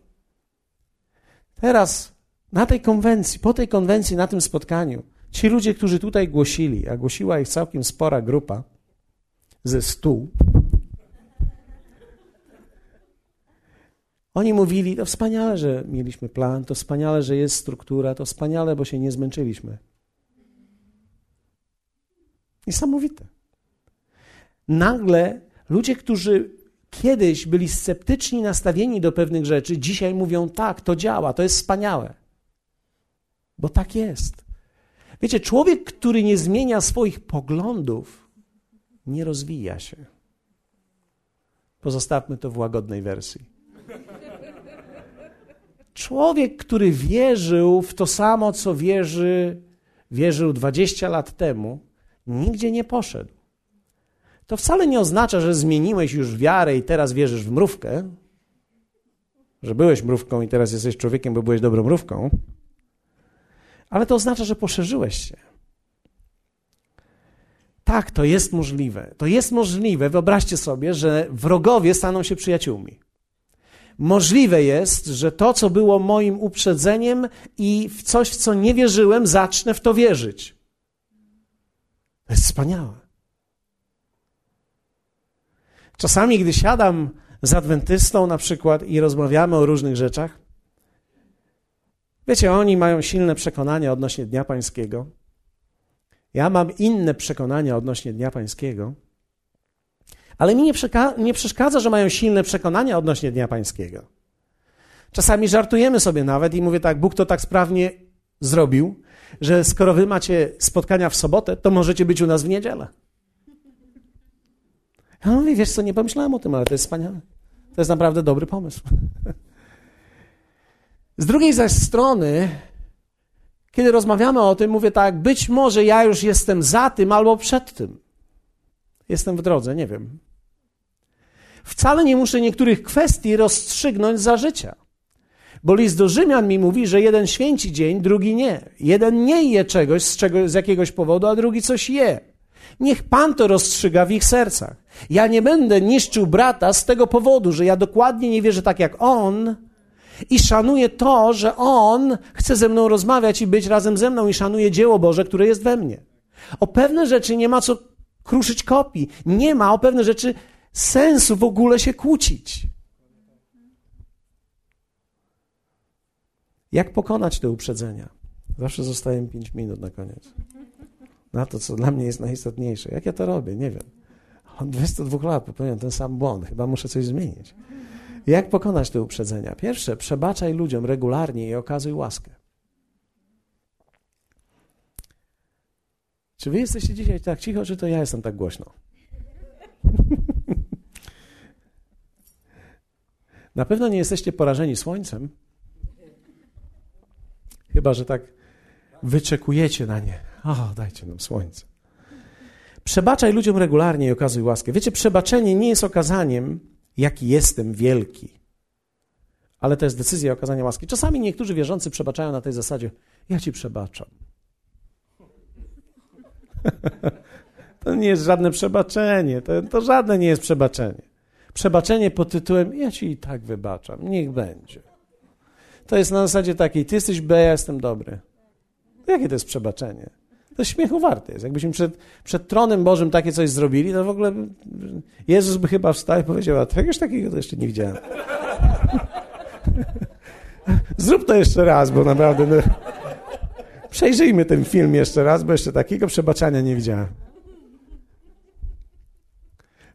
[SPEAKER 1] Teraz, na tej konwencji, po tej konwencji, na tym spotkaniu, ci ludzie, którzy tutaj głosili, a głosiła ich całkiem spora grupa ze stu, oni mówili, to wspaniale, że mieliśmy plan, to wspaniale, że jest struktura, to wspaniale, bo się nie zmęczyliśmy. Niesamowite. Nagle ludzie, którzy kiedyś byli sceptyczni nastawieni do pewnych rzeczy, dzisiaj mówią tak, to działa, to jest wspaniałe. Bo tak jest. Wiecie, człowiek, który nie zmienia swoich poglądów, nie rozwija się. Pozostawmy to w łagodnej wersji. Człowiek, który wierzył w to samo, co wierzy, wierzył 20 lat temu, nigdzie nie poszedł to wcale nie oznacza, że zmieniłeś już wiarę i teraz wierzysz w mrówkę, że byłeś mrówką i teraz jesteś człowiekiem, bo byłeś dobrą mrówką, ale to oznacza, że poszerzyłeś się. Tak, to jest możliwe. To jest możliwe. Wyobraźcie sobie, że wrogowie staną się przyjaciółmi. Możliwe jest, że to, co było moim uprzedzeniem i w coś, w co nie wierzyłem, zacznę w to wierzyć. To jest wspaniałe. Czasami, gdy siadam z adwentystą na przykład i rozmawiamy o różnych rzeczach, wiecie, oni mają silne przekonania odnośnie Dnia Pańskiego. Ja mam inne przekonania odnośnie Dnia Pańskiego, ale mi nie, nie przeszkadza, że mają silne przekonania odnośnie Dnia Pańskiego. Czasami żartujemy sobie nawet i mówię tak, Bóg to tak sprawnie zrobił, że skoro wy macie spotkania w sobotę, to możecie być u nas w niedzielę. A on mówi, wiesz co, nie pomyślałem o tym, ale to jest wspaniale. To jest naprawdę dobry pomysł. Z drugiej zaś strony, kiedy rozmawiamy o tym, mówię tak, być może ja już jestem za tym albo przed tym. Jestem w drodze, nie wiem. Wcale nie muszę niektórych kwestii rozstrzygnąć za życia. Bo list do Rzymian mi mówi, że jeden święci dzień, drugi nie. Jeden nie je czegoś z, czego, z jakiegoś powodu, a drugi coś je. Niech Pan to rozstrzyga w ich sercach. Ja nie będę niszczył brata z tego powodu, że ja dokładnie nie wierzę tak jak on i szanuję to, że on chce ze mną rozmawiać i być razem ze mną i szanuje dzieło Boże, które jest we mnie. O pewne rzeczy nie ma co kruszyć kopii. Nie ma o pewne rzeczy sensu w ogóle się kłócić. Jak pokonać te uprzedzenia? Zawsze zostaje 5 minut na koniec. Na to, co dla mnie jest najistotniejsze. Jak ja to robię? Nie wiem. Od 22 lat popełniam ten sam błąd. Chyba muszę coś zmienić. Jak pokonać te uprzedzenia? Pierwsze, przebaczaj ludziom regularnie i okazuj łaskę. Czy wy jesteście dzisiaj tak cicho, czy to ja jestem tak głośno? Na pewno nie jesteście porażeni słońcem, chyba że tak wyczekujecie na nie. O, dajcie nam słońce. Przebaczaj ludziom regularnie i okazuj łaskę. Wiecie, przebaczenie nie jest okazaniem, jaki jestem wielki, ale to jest decyzja okazania łaski. Czasami niektórzy wierzący przebaczają na tej zasadzie: Ja ci przebaczam. to nie jest żadne przebaczenie, to, to żadne nie jest przebaczenie. Przebaczenie pod tytułem: Ja ci i tak wybaczam, niech będzie. To jest na zasadzie takiej: Ty jesteś B, ja jestem dobry. Jakie to jest przebaczenie? To śmiechu warte jest. Jakbyśmy przed, przed tronem Bożym takie coś zrobili, to w ogóle Jezus by chyba wstał i powiedział, a czegoś takiego to jeszcze nie widziałem. Zrób to jeszcze raz, bo naprawdę... No, przejrzyjmy ten film jeszcze raz, bo jeszcze takiego przebaczania nie widziałem.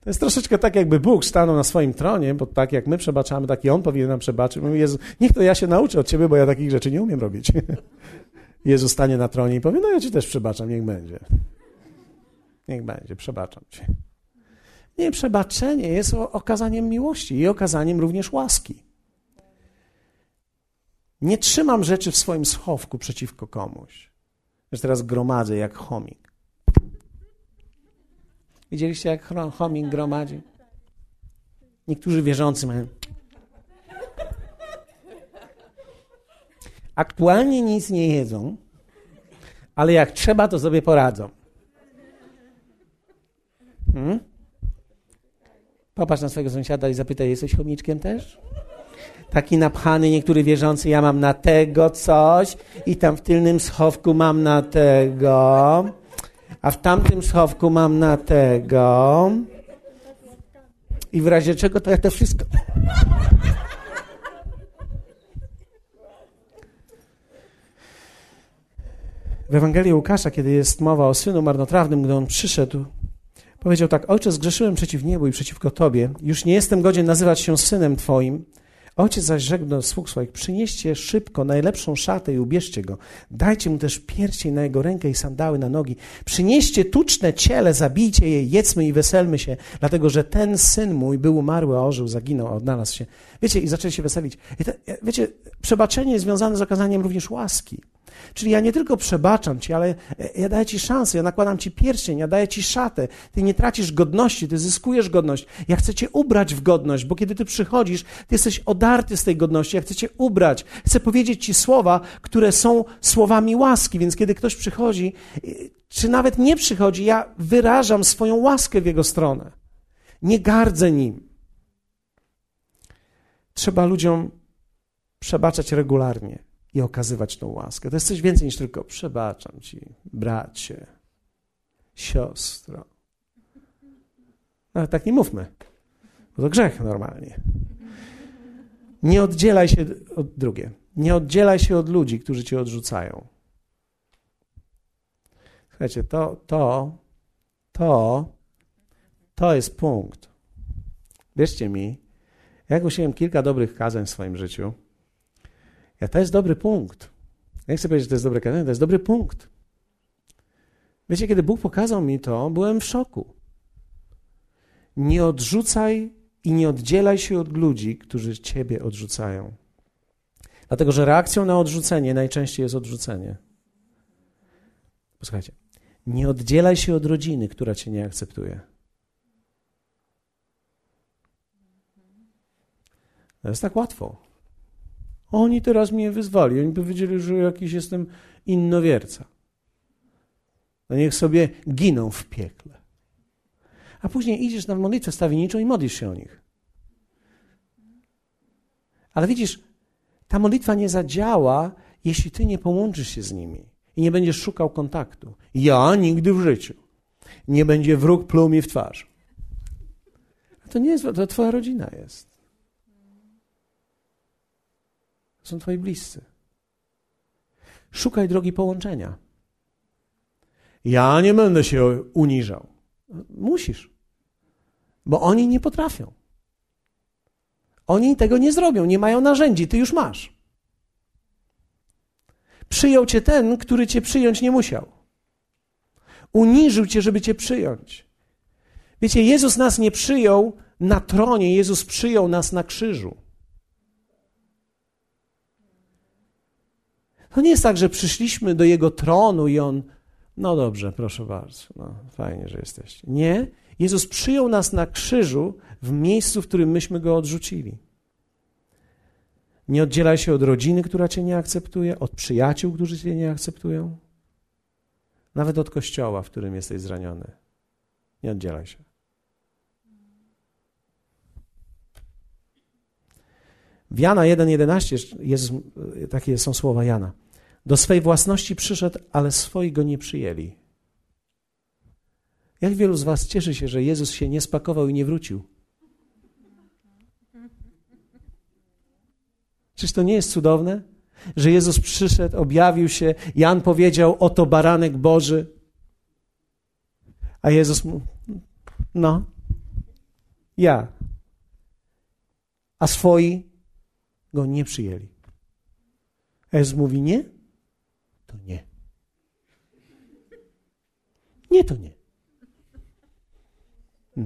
[SPEAKER 1] To jest troszeczkę tak, jakby Bóg stanął na swoim tronie, bo tak jak my przebaczamy, tak i On powinien nam przebaczyć. Mówi, Jezu, niech to ja się nauczę od Ciebie, bo ja takich rzeczy nie umiem robić. Jezus stanie na tronie i powie, no ja ci też przebaczam, niech będzie. Niech będzie, przebaczam ci. Nie, przebaczenie jest okazaniem miłości i okazaniem również łaski. Nie trzymam rzeczy w swoim schowku przeciwko komuś. Już teraz gromadzę jak chomik. Widzieliście, jak chomik gromadzi? Niektórzy wierzący mają aktualnie nic nie jedzą, ale jak trzeba, to sobie poradzą. Hmm? Popatrz na swojego sąsiada i zapytaj, jesteś chomiczkiem też? Taki napchany, niektóry wierzący, ja mam na tego coś i tam w tylnym schowku mam na tego, a w tamtym schowku mam na tego. I w razie czego to ja to wszystko... W Ewangelii Łukasza, kiedy jest mowa o synu marnotrawnym, gdy on przyszedł, powiedział tak: Ojcze, zgrzeszyłem przeciw niebu i przeciwko Tobie. Już nie jestem godzien nazywać się synem Twoim. Ojciec zaś do sług swoich: Przynieście szybko najlepszą szatę i ubierzcie go. Dajcie mu też pierścień na jego rękę i sandały na nogi. Przynieście tuczne ciele, zabijcie je, jedzmy i weselmy się, dlatego że ten syn mój był umarły, a ożył, zaginął, a odnalazł się. Wiecie, i zaczęli się weselić. To, wiecie, przebaczenie jest związane z okazaniem również łaski. Czyli ja nie tylko przebaczam ci, ale ja daję ci szansę, ja nakładam ci pierścień, ja daję ci szatę. Ty nie tracisz godności, ty zyskujesz godność. Ja chcę cię ubrać w godność, bo kiedy ty przychodzisz, ty jesteś odarty z tej godności. Ja chcę cię ubrać. Chcę powiedzieć ci słowa, które są słowami łaski, więc kiedy ktoś przychodzi, czy nawet nie przychodzi, ja wyrażam swoją łaskę w jego stronę. Nie gardzę nim. Trzeba ludziom przebaczać regularnie i okazywać tą łaskę. To jest coś więcej niż tylko przebaczam ci, bracie, siostro. Ale tak nie mówmy, bo to grzech normalnie. Nie oddzielaj się od drugie. Nie oddzielaj się od ludzi, którzy cię odrzucają. Słuchajcie, to, to, to, to jest punkt. Wierzcie mi, ja głosiłem kilka dobrych kazań w swoim życiu. Ja, to jest dobry punkt. Ja chcę powiedzieć, że to jest dobre kazanie, to jest dobry punkt. Wiecie, kiedy Bóg pokazał mi to, byłem w szoku. nie odrzucaj i nie oddzielaj się od ludzi, którzy ciebie odrzucają. Dlatego, że reakcją na odrzucenie najczęściej jest odrzucenie. Posłuchajcie, nie oddzielaj się od rodziny, która cię nie akceptuje. To jest tak łatwo. Oni teraz mnie wyzwali. Oni powiedzieli, że jakiś jestem innowierca. No niech sobie giną w piekle. A później idziesz na modlitwę stawienniczą i modlisz się o nich. Ale widzisz, ta modlitwa nie zadziała, jeśli ty nie połączysz się z nimi i nie będziesz szukał kontaktu. Ja nigdy w życiu. Nie będzie wróg pluł mi w twarz. To nie jest, to twoja rodzina jest. Są twoi bliscy. Szukaj drogi połączenia. Ja nie będę się uniżał. Musisz, bo oni nie potrafią. Oni tego nie zrobią, nie mają narzędzi, ty już masz. Przyjął cię ten, który cię przyjąć nie musiał. Uniżył cię, żeby cię przyjąć. Wiecie, Jezus nas nie przyjął na tronie, Jezus przyjął nas na krzyżu. To nie jest tak, że przyszliśmy do Jego tronu i On, no dobrze, proszę bardzo, no fajnie, że jesteście. Nie, Jezus przyjął nas na krzyżu w miejscu, w którym myśmy Go odrzucili. Nie oddzielaj się od rodziny, która Cię nie akceptuje, od przyjaciół, którzy Cię nie akceptują, nawet od kościoła, w którym jesteś zraniony. Nie oddzielaj się. W Jana 1,11 takie są słowa Jana. Do swej własności przyszedł, ale swoi go nie przyjęli. Jak wielu z Was cieszy się, że Jezus się nie spakował i nie wrócił? Czyż to nie jest cudowne? Że Jezus przyszedł, objawił się, Jan powiedział: Oto baranek Boży. A Jezus mu, no, ja. A swoi go nie przyjęli. A Jezus mówi: Nie, to nie. Nie, to nie.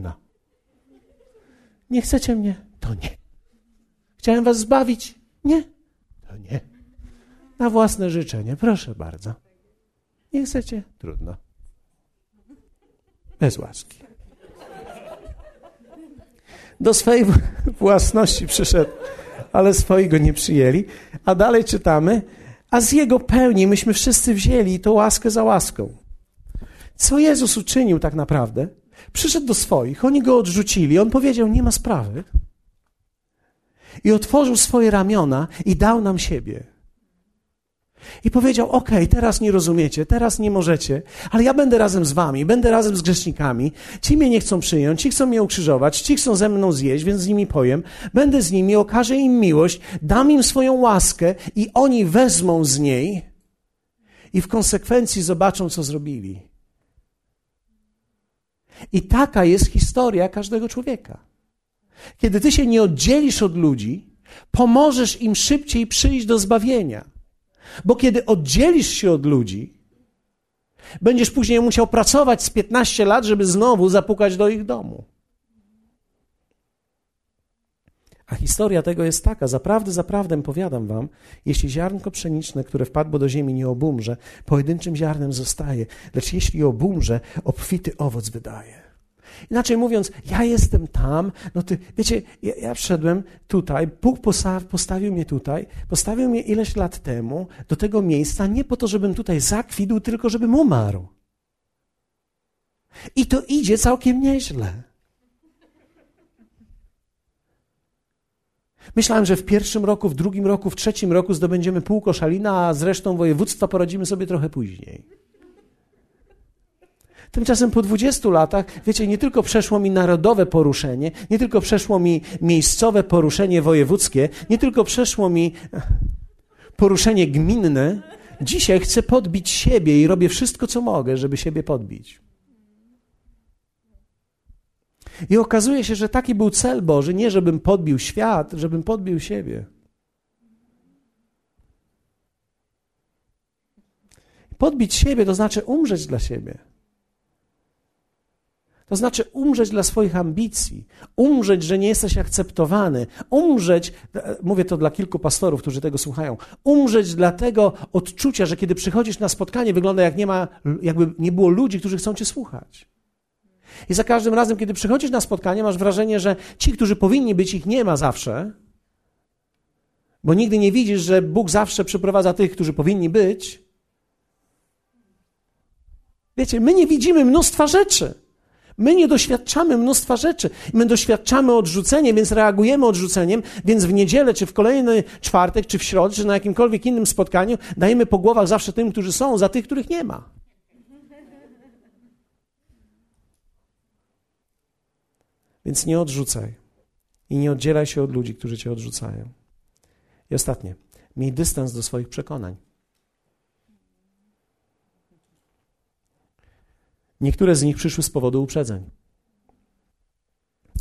[SPEAKER 1] No. Nie chcecie mnie? To nie. Chciałem was zbawić? Nie. To nie. Na własne życzenie, proszę bardzo. Nie chcecie? Trudno. Bez łaski. Do swojej własności przyszedł, ale swojego nie przyjęli. A dalej czytamy, a z Jego pełni myśmy wszyscy wzięli to łaskę za łaską. Co Jezus uczynił tak naprawdę? Przyszedł do swoich, oni go odrzucili, on powiedział: Nie ma sprawy. I otworzył swoje ramiona i dał nam siebie. I powiedział: OK, teraz nie rozumiecie, teraz nie możecie, ale ja będę razem z wami, będę razem z grzesznikami. Ci mnie nie chcą przyjąć, ci chcą mnie ukrzyżować, ci chcą ze mną zjeść, więc z nimi pojem. Będę z nimi, okażę im miłość, dam im swoją łaskę i oni wezmą z niej i w konsekwencji zobaczą, co zrobili. I taka jest historia każdego człowieka. Kiedy ty się nie oddzielisz od ludzi, pomożesz im szybciej przyjść do zbawienia. Bo kiedy oddzielisz się od ludzi, będziesz później musiał pracować z 15 lat, żeby znowu zapukać do ich domu. A historia tego jest taka, zaprawdę, zaprawdę powiadam wam, jeśli ziarnko pszeniczne, które wpadło do ziemi, nie obumrze, pojedynczym ziarnem zostaje, lecz jeśli obumrze, obfity owoc wydaje. Inaczej mówiąc, ja jestem tam, no ty, wiecie, ja, ja wszedłem tutaj, Bóg postawił mnie tutaj, postawił mnie ileś lat temu do tego miejsca nie po to, żebym tutaj zakwidł, tylko żebym umarł. I to idzie całkiem nieźle. Myślałem, że w pierwszym roku, w drugim roku, w trzecim roku zdobędziemy pół koszalina, a z resztą województwa poradzimy sobie trochę później. Tymczasem po 20 latach, wiecie, nie tylko przeszło mi narodowe poruszenie, nie tylko przeszło mi miejscowe poruszenie wojewódzkie, nie tylko przeszło mi poruszenie gminne, dzisiaj chcę podbić siebie i robię wszystko, co mogę, żeby siebie podbić. I okazuje się, że taki był cel Boży, nie żebym podbił świat, żebym podbił siebie. Podbić siebie to znaczy umrzeć dla siebie. To znaczy umrzeć dla swoich ambicji, umrzeć, że nie jesteś akceptowany, umrzeć, mówię to dla kilku pastorów, którzy tego słuchają, umrzeć dla tego odczucia, że kiedy przychodzisz na spotkanie, wygląda jak nie ma, jakby nie było ludzi, którzy chcą cię słuchać. I za każdym razem, kiedy przychodzisz na spotkanie, masz wrażenie, że ci, którzy powinni być, ich nie ma zawsze, bo nigdy nie widzisz, że Bóg zawsze przyprowadza tych, którzy powinni być. Wiecie, my nie widzimy mnóstwa rzeczy. My nie doświadczamy mnóstwa rzeczy. My doświadczamy odrzucenia, więc reagujemy odrzuceniem, więc w niedzielę, czy w kolejny czwartek, czy w środę, czy na jakimkolwiek innym spotkaniu dajemy po głowach zawsze tym, którzy są, za tych, których nie ma. Więc nie odrzucaj i nie oddzielaj się od ludzi, którzy cię odrzucają. I ostatnie, miej dystans do swoich przekonań. Niektóre z nich przyszły z powodu uprzedzeń.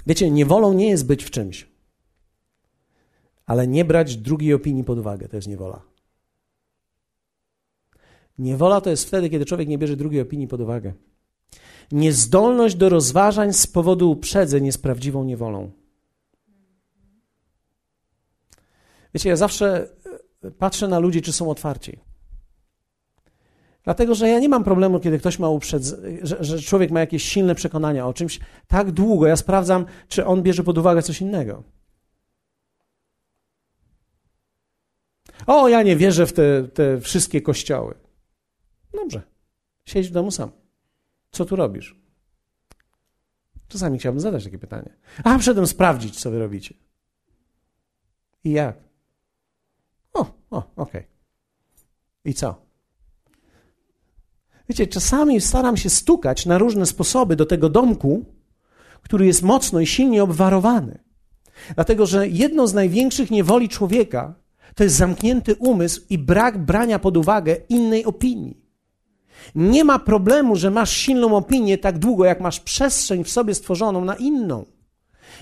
[SPEAKER 1] Wiecie, niewolą nie jest być w czymś, ale nie brać drugiej opinii pod uwagę to jest niewola. Niewola to jest wtedy, kiedy człowiek nie bierze drugiej opinii pod uwagę. Niezdolność do rozważań z powodu uprzedzeń jest prawdziwą niewolą. Wiecie, ja zawsze e, patrzę na ludzi, czy są otwarci. Dlatego, że ja nie mam problemu, kiedy ktoś ma uprzedzenie, że, że, człowiek ma jakieś silne przekonania o czymś tak długo. Ja sprawdzam, czy on bierze pod uwagę coś innego. O, ja nie wierzę w te, te wszystkie kościoły. Dobrze. Siedź w domu sam. Co tu robisz? Czasami chciałbym zadać takie pytanie. A, przedem sprawdzić, co wy robicie. I jak? O, o, okej. Okay. I co? Wiecie, czasami staram się stukać na różne sposoby do tego domku, który jest mocno i silnie obwarowany. Dlatego, że jedną z największych niewoli człowieka to jest zamknięty umysł i brak brania pod uwagę innej opinii. Nie ma problemu, że masz silną opinię tak długo, jak masz przestrzeń w sobie stworzoną na inną.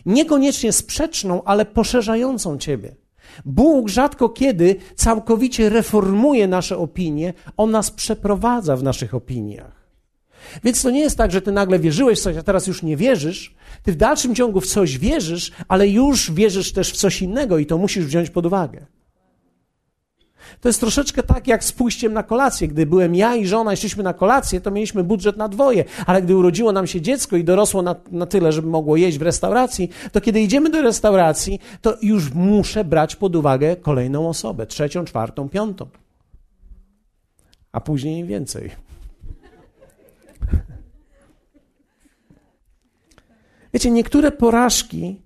[SPEAKER 1] Niekoniecznie sprzeczną, ale poszerzającą ciebie. Bóg rzadko kiedy całkowicie reformuje nasze opinie, On nas przeprowadza w naszych opiniach. Więc to nie jest tak, że ty nagle wierzyłeś w coś, a teraz już nie wierzysz. Ty w dalszym ciągu w coś wierzysz, ale już wierzysz też w coś innego i to musisz wziąć pod uwagę. To jest troszeczkę tak jak z pójściem na kolację. Gdy byłem ja i żona, szliśmy na kolację, to mieliśmy budżet na dwoje, ale gdy urodziło nam się dziecko i dorosło na, na tyle, żeby mogło jeść w restauracji, to kiedy idziemy do restauracji, to już muszę brać pod uwagę kolejną osobę, trzecią, czwartą, piątą. A później więcej. Wiecie, niektóre porażki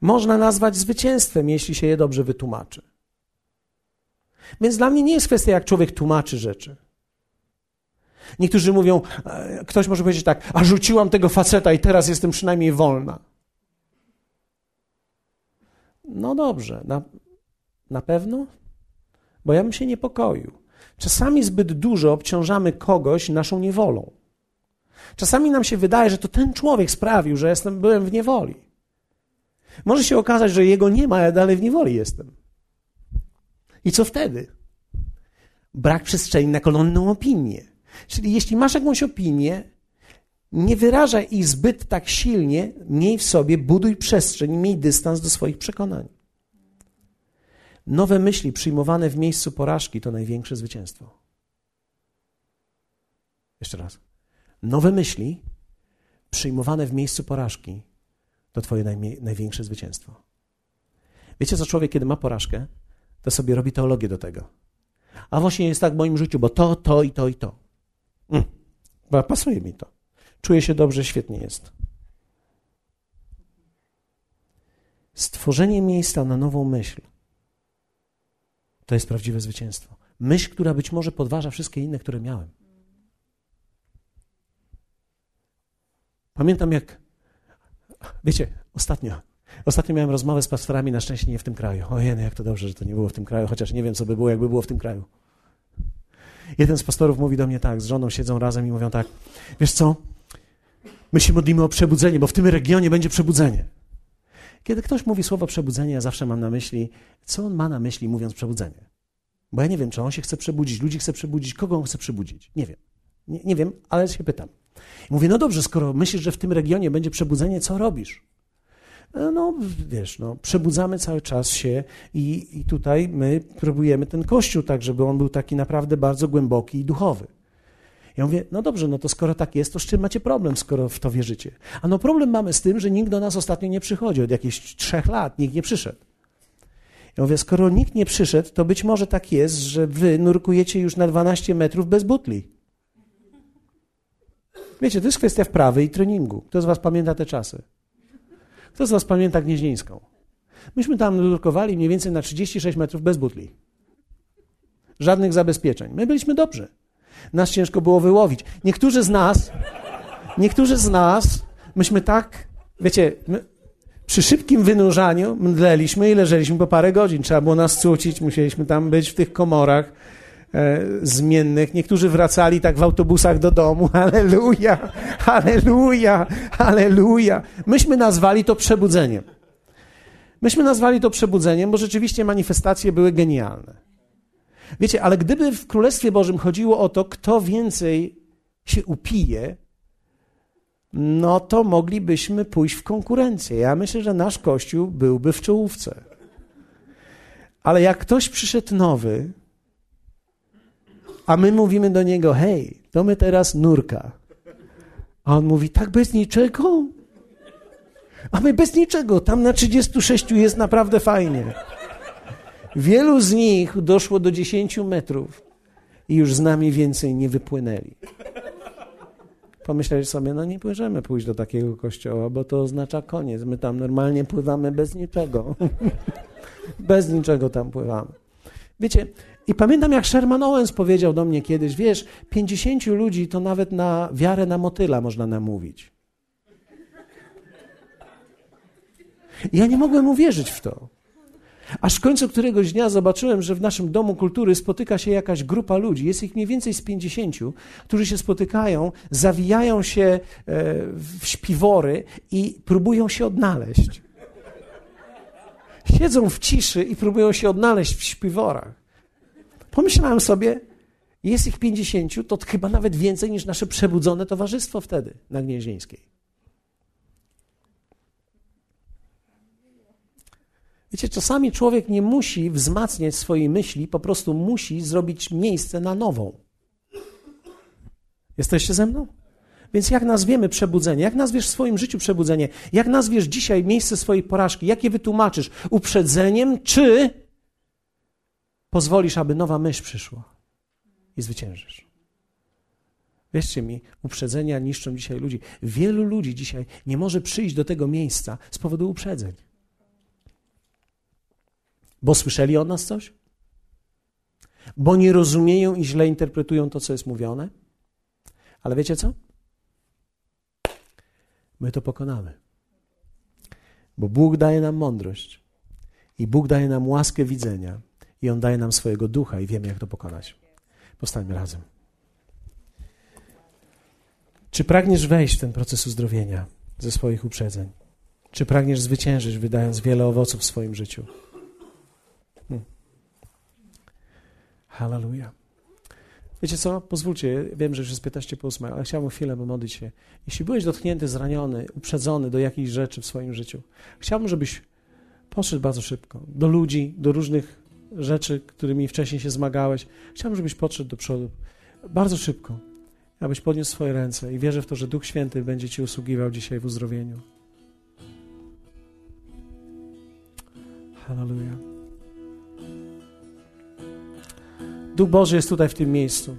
[SPEAKER 1] można nazwać zwycięstwem, jeśli się je dobrze wytłumaczy. Więc dla mnie nie jest kwestia, jak człowiek tłumaczy rzeczy. Niektórzy mówią, e, ktoś może powiedzieć tak, a rzuciłam tego faceta i teraz jestem przynajmniej wolna. No dobrze, na, na pewno? Bo ja bym się niepokoił. Czasami zbyt dużo obciążamy kogoś naszą niewolą. Czasami nam się wydaje, że to ten człowiek sprawił, że jestem, byłem w niewoli. Może się okazać, że jego nie ma, ja dalej w niewoli jestem. I co wtedy? Brak przestrzeni na kolonną opinię. Czyli jeśli masz jakąś opinię, nie wyrażaj ich zbyt tak silnie, miej w sobie, buduj przestrzeń, miej dystans do swoich przekonań. Nowe myśli przyjmowane w miejscu porażki to największe zwycięstwo. Jeszcze raz. Nowe myśli przyjmowane w miejscu porażki to Twoje największe zwycięstwo. Wiecie, co człowiek, kiedy ma porażkę, to sobie robi teologię do tego. A właśnie jest tak w moim życiu, bo to, to i to i to. Mm, pasuje mi to. Czuję się dobrze, świetnie jest. Stworzenie miejsca na nową myśl to jest prawdziwe zwycięstwo. Myśl, która być może podważa wszystkie inne, które miałem. Pamiętam, jak. Wiecie, ostatnio Ostatnio miałem rozmowę z pastorami, na szczęście nie w tym kraju. Ojej, jak to dobrze, że to nie było w tym kraju, chociaż nie wiem, co by było, jakby było w tym kraju. Jeden z pastorów mówi do mnie tak, z żoną siedzą razem i mówią tak, wiesz co, my się modlimy o przebudzenie, bo w tym regionie będzie przebudzenie. Kiedy ktoś mówi słowo przebudzenie, ja zawsze mam na myśli, co on ma na myśli mówiąc przebudzenie. Bo ja nie wiem, czy on się chce przebudzić, ludzi chce przebudzić, kogo on chce przebudzić. Nie wiem. Nie, nie wiem, ale się pytam. I mówię, no dobrze, skoro myślisz, że w tym regionie będzie przebudzenie, co robisz? E, no, wiesz, no, przebudzamy cały czas się i, i tutaj my próbujemy ten kościół tak, żeby on był taki naprawdę bardzo głęboki i duchowy. Ja mówię, no dobrze, no to skoro tak jest, to z czym macie problem, skoro w to wierzycie? A no problem mamy z tym, że nikt do nas ostatnio nie przychodzi. Od jakichś trzech lat nikt nie przyszedł. Ja mówię, skoro nikt nie przyszedł, to być może tak jest, że wy nurkujecie już na 12 metrów bez butli. Wiecie, to jest kwestia wprawy i treningu. Kto z was pamięta te czasy? Kto z was pamięta Gnieźnieńską? Myśmy tam nurkowali mniej więcej na 36 metrów bez butli. Żadnych zabezpieczeń. My byliśmy dobrzy. Nas ciężko było wyłowić. Niektórzy z nas, niektórzy z nas, myśmy tak, wiecie, my przy szybkim wynurzaniu mdleliśmy i leżeliśmy po parę godzin. Trzeba było nas cucić, musieliśmy tam być w tych komorach zmiennych. Niektórzy wracali tak w autobusach do domu. Aleluja, aleluja, aleluja. Myśmy nazwali to przebudzeniem. Myśmy nazwali to przebudzeniem, bo rzeczywiście manifestacje były genialne. Wiecie, ale gdyby w Królestwie Bożym chodziło o to, kto więcej się upije, no to moglibyśmy pójść w konkurencję. Ja myślę, że nasz kościół byłby w czołówce. Ale jak ktoś przyszedł nowy, a my mówimy do niego, hej, to my teraz nurka. A on mówi, tak bez niczego? A my bez niczego, tam na 36 jest naprawdę fajnie. Wielu z nich doszło do 10 metrów i już z nami więcej nie wypłynęli. Pomyśleli sobie, no nie możemy pójść do takiego kościoła, bo to oznacza koniec. My tam normalnie pływamy bez niczego. bez niczego tam pływamy. Wiecie, i pamiętam jak Sherman Owens powiedział do mnie kiedyś, wiesz, 50 ludzi to nawet na wiarę na motyla można namówić. I ja nie mogłem uwierzyć w to. Aż w końcu któregoś dnia zobaczyłem, że w naszym domu kultury spotyka się jakaś grupa ludzi, jest ich mniej więcej z pięćdziesięciu, którzy się spotykają, zawijają się e, w śpiwory i próbują się odnaleźć. Siedzą w ciszy i próbują się odnaleźć w śpiworach. Pomyślałem sobie, jest ich pięćdziesięciu, to chyba nawet więcej niż nasze przebudzone towarzystwo wtedy na Gnieźnieńskiej. Wiecie, czasami człowiek nie musi wzmacniać swojej myśli, po prostu musi zrobić miejsce na nową. Jesteście ze mną? Więc jak nazwiemy przebudzenie? Jak nazwiesz w swoim życiu przebudzenie? Jak nazwiesz dzisiaj miejsce swojej porażki? Jak je wytłumaczysz? Uprzedzeniem, czy pozwolisz, aby nowa myśl przyszła i zwyciężysz? Wierzcie mi, uprzedzenia niszczą dzisiaj ludzi. Wielu ludzi dzisiaj nie może przyjść do tego miejsca z powodu uprzedzeń. Bo słyszeli od nas coś? Bo nie rozumieją i źle interpretują to, co jest mówione? Ale wiecie co? My to pokonamy. Bo Bóg daje nam mądrość i Bóg daje nam łaskę widzenia i On daje nam swojego ducha i wiemy, jak to pokonać. Powstańmy razem. Czy pragniesz wejść w ten proces uzdrowienia ze swoich uprzedzeń? Czy pragniesz zwyciężyć, wydając wiele owoców w swoim życiu? Hallelujah. Wiecie co? Pozwólcie, wiem, że już jest 15 po 8, ale chciałbym chwilę modlić się. Jeśli byłeś dotknięty, zraniony, uprzedzony do jakiejś rzeczy w swoim życiu, chciałbym, żebyś poszedł bardzo szybko do ludzi, do różnych rzeczy, którymi wcześniej się zmagałeś. Chciałbym, żebyś podszedł do przodu bardzo szybko, abyś podniósł swoje ręce i wierzę w to, że Duch Święty będzie Ci usługiwał dzisiaj w uzdrowieniu. Hallelujah. Duch Boży jest tutaj w tym miejscu.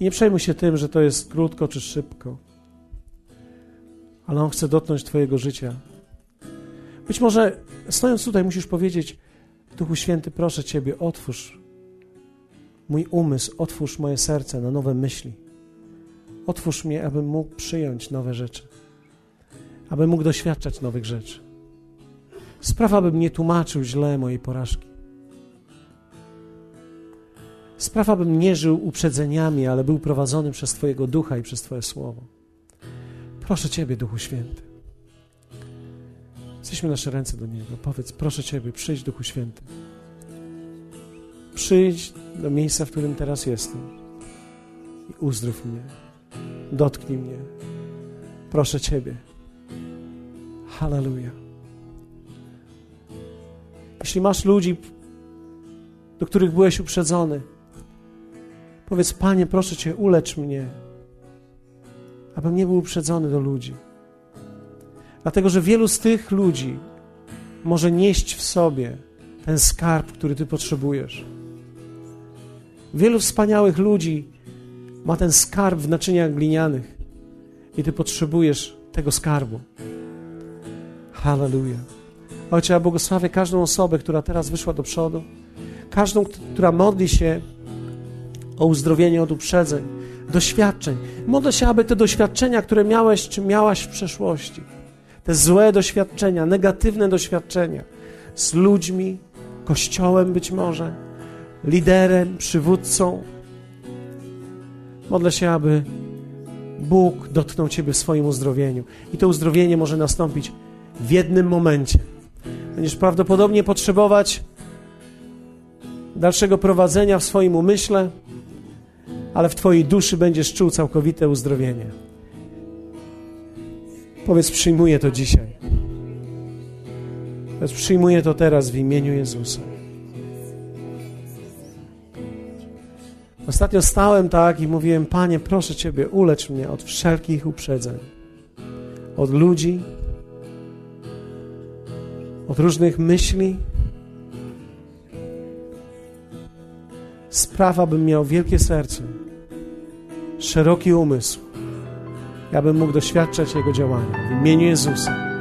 [SPEAKER 1] I nie przejmuj się tym, że to jest krótko czy szybko, ale On chce dotknąć Twojego życia. Być może stojąc tutaj musisz powiedzieć, Duchu Święty, proszę Ciebie, otwórz mój umysł, otwórz moje serce na nowe myśli. Otwórz mnie, abym mógł przyjąć nowe rzeczy, abym mógł doświadczać nowych rzeczy. Spraw, abym nie tłumaczył źle mojej porażki. Sprawa, bym nie żył uprzedzeniami, ale był prowadzony przez Twojego ducha i przez Twoje słowo. Proszę Ciebie, Duchu Święty. Jesteśmy nasze ręce do Niego. Powiedz, proszę Ciebie, przyjdź, Duchu Święty. Przyjdź do miejsca, w którym teraz jestem i uzdrów mnie. dotknij mnie. Proszę Ciebie. Hallelujah. Jeśli masz ludzi, do których byłeś uprzedzony, powiedz: Panie, proszę Cię, ulecz mnie, abym nie był uprzedzony do ludzi. Dlatego, że wielu z tych ludzi może nieść w sobie ten skarb, który Ty potrzebujesz. Wielu wspaniałych ludzi ma ten skarb w naczyniach glinianych i Ty potrzebujesz tego skarbu. Hallelujah. Ojcze, ja błogosławię każdą osobę, która teraz wyszła do przodu, każdą, która modli się o uzdrowienie od uprzedzeń, doświadczeń. Modlę się, aby te doświadczenia, które miałeś czy miałaś w przeszłości, te złe doświadczenia, negatywne doświadczenia z ludźmi, kościołem być może, liderem, przywódcą. Modlę się, aby Bóg dotknął Ciebie w swoim uzdrowieniu. I to uzdrowienie może nastąpić w jednym momencie. Będziesz prawdopodobnie potrzebować dalszego prowadzenia w swoim umyśle, ale w Twojej duszy będziesz czuł całkowite uzdrowienie. Powiedz, przyjmuję to dzisiaj. Powiedz, przyjmuję to teraz w imieniu Jezusa. Ostatnio stałem tak i mówiłem, Panie, proszę Ciebie, ulecz mnie od wszelkich uprzedzeń. Od ludzi, od różnych myśli. Spraw, abym miał wielkie serce, szeroki umysł, abym mógł doświadczać Jego działania. W imieniu Jezusa.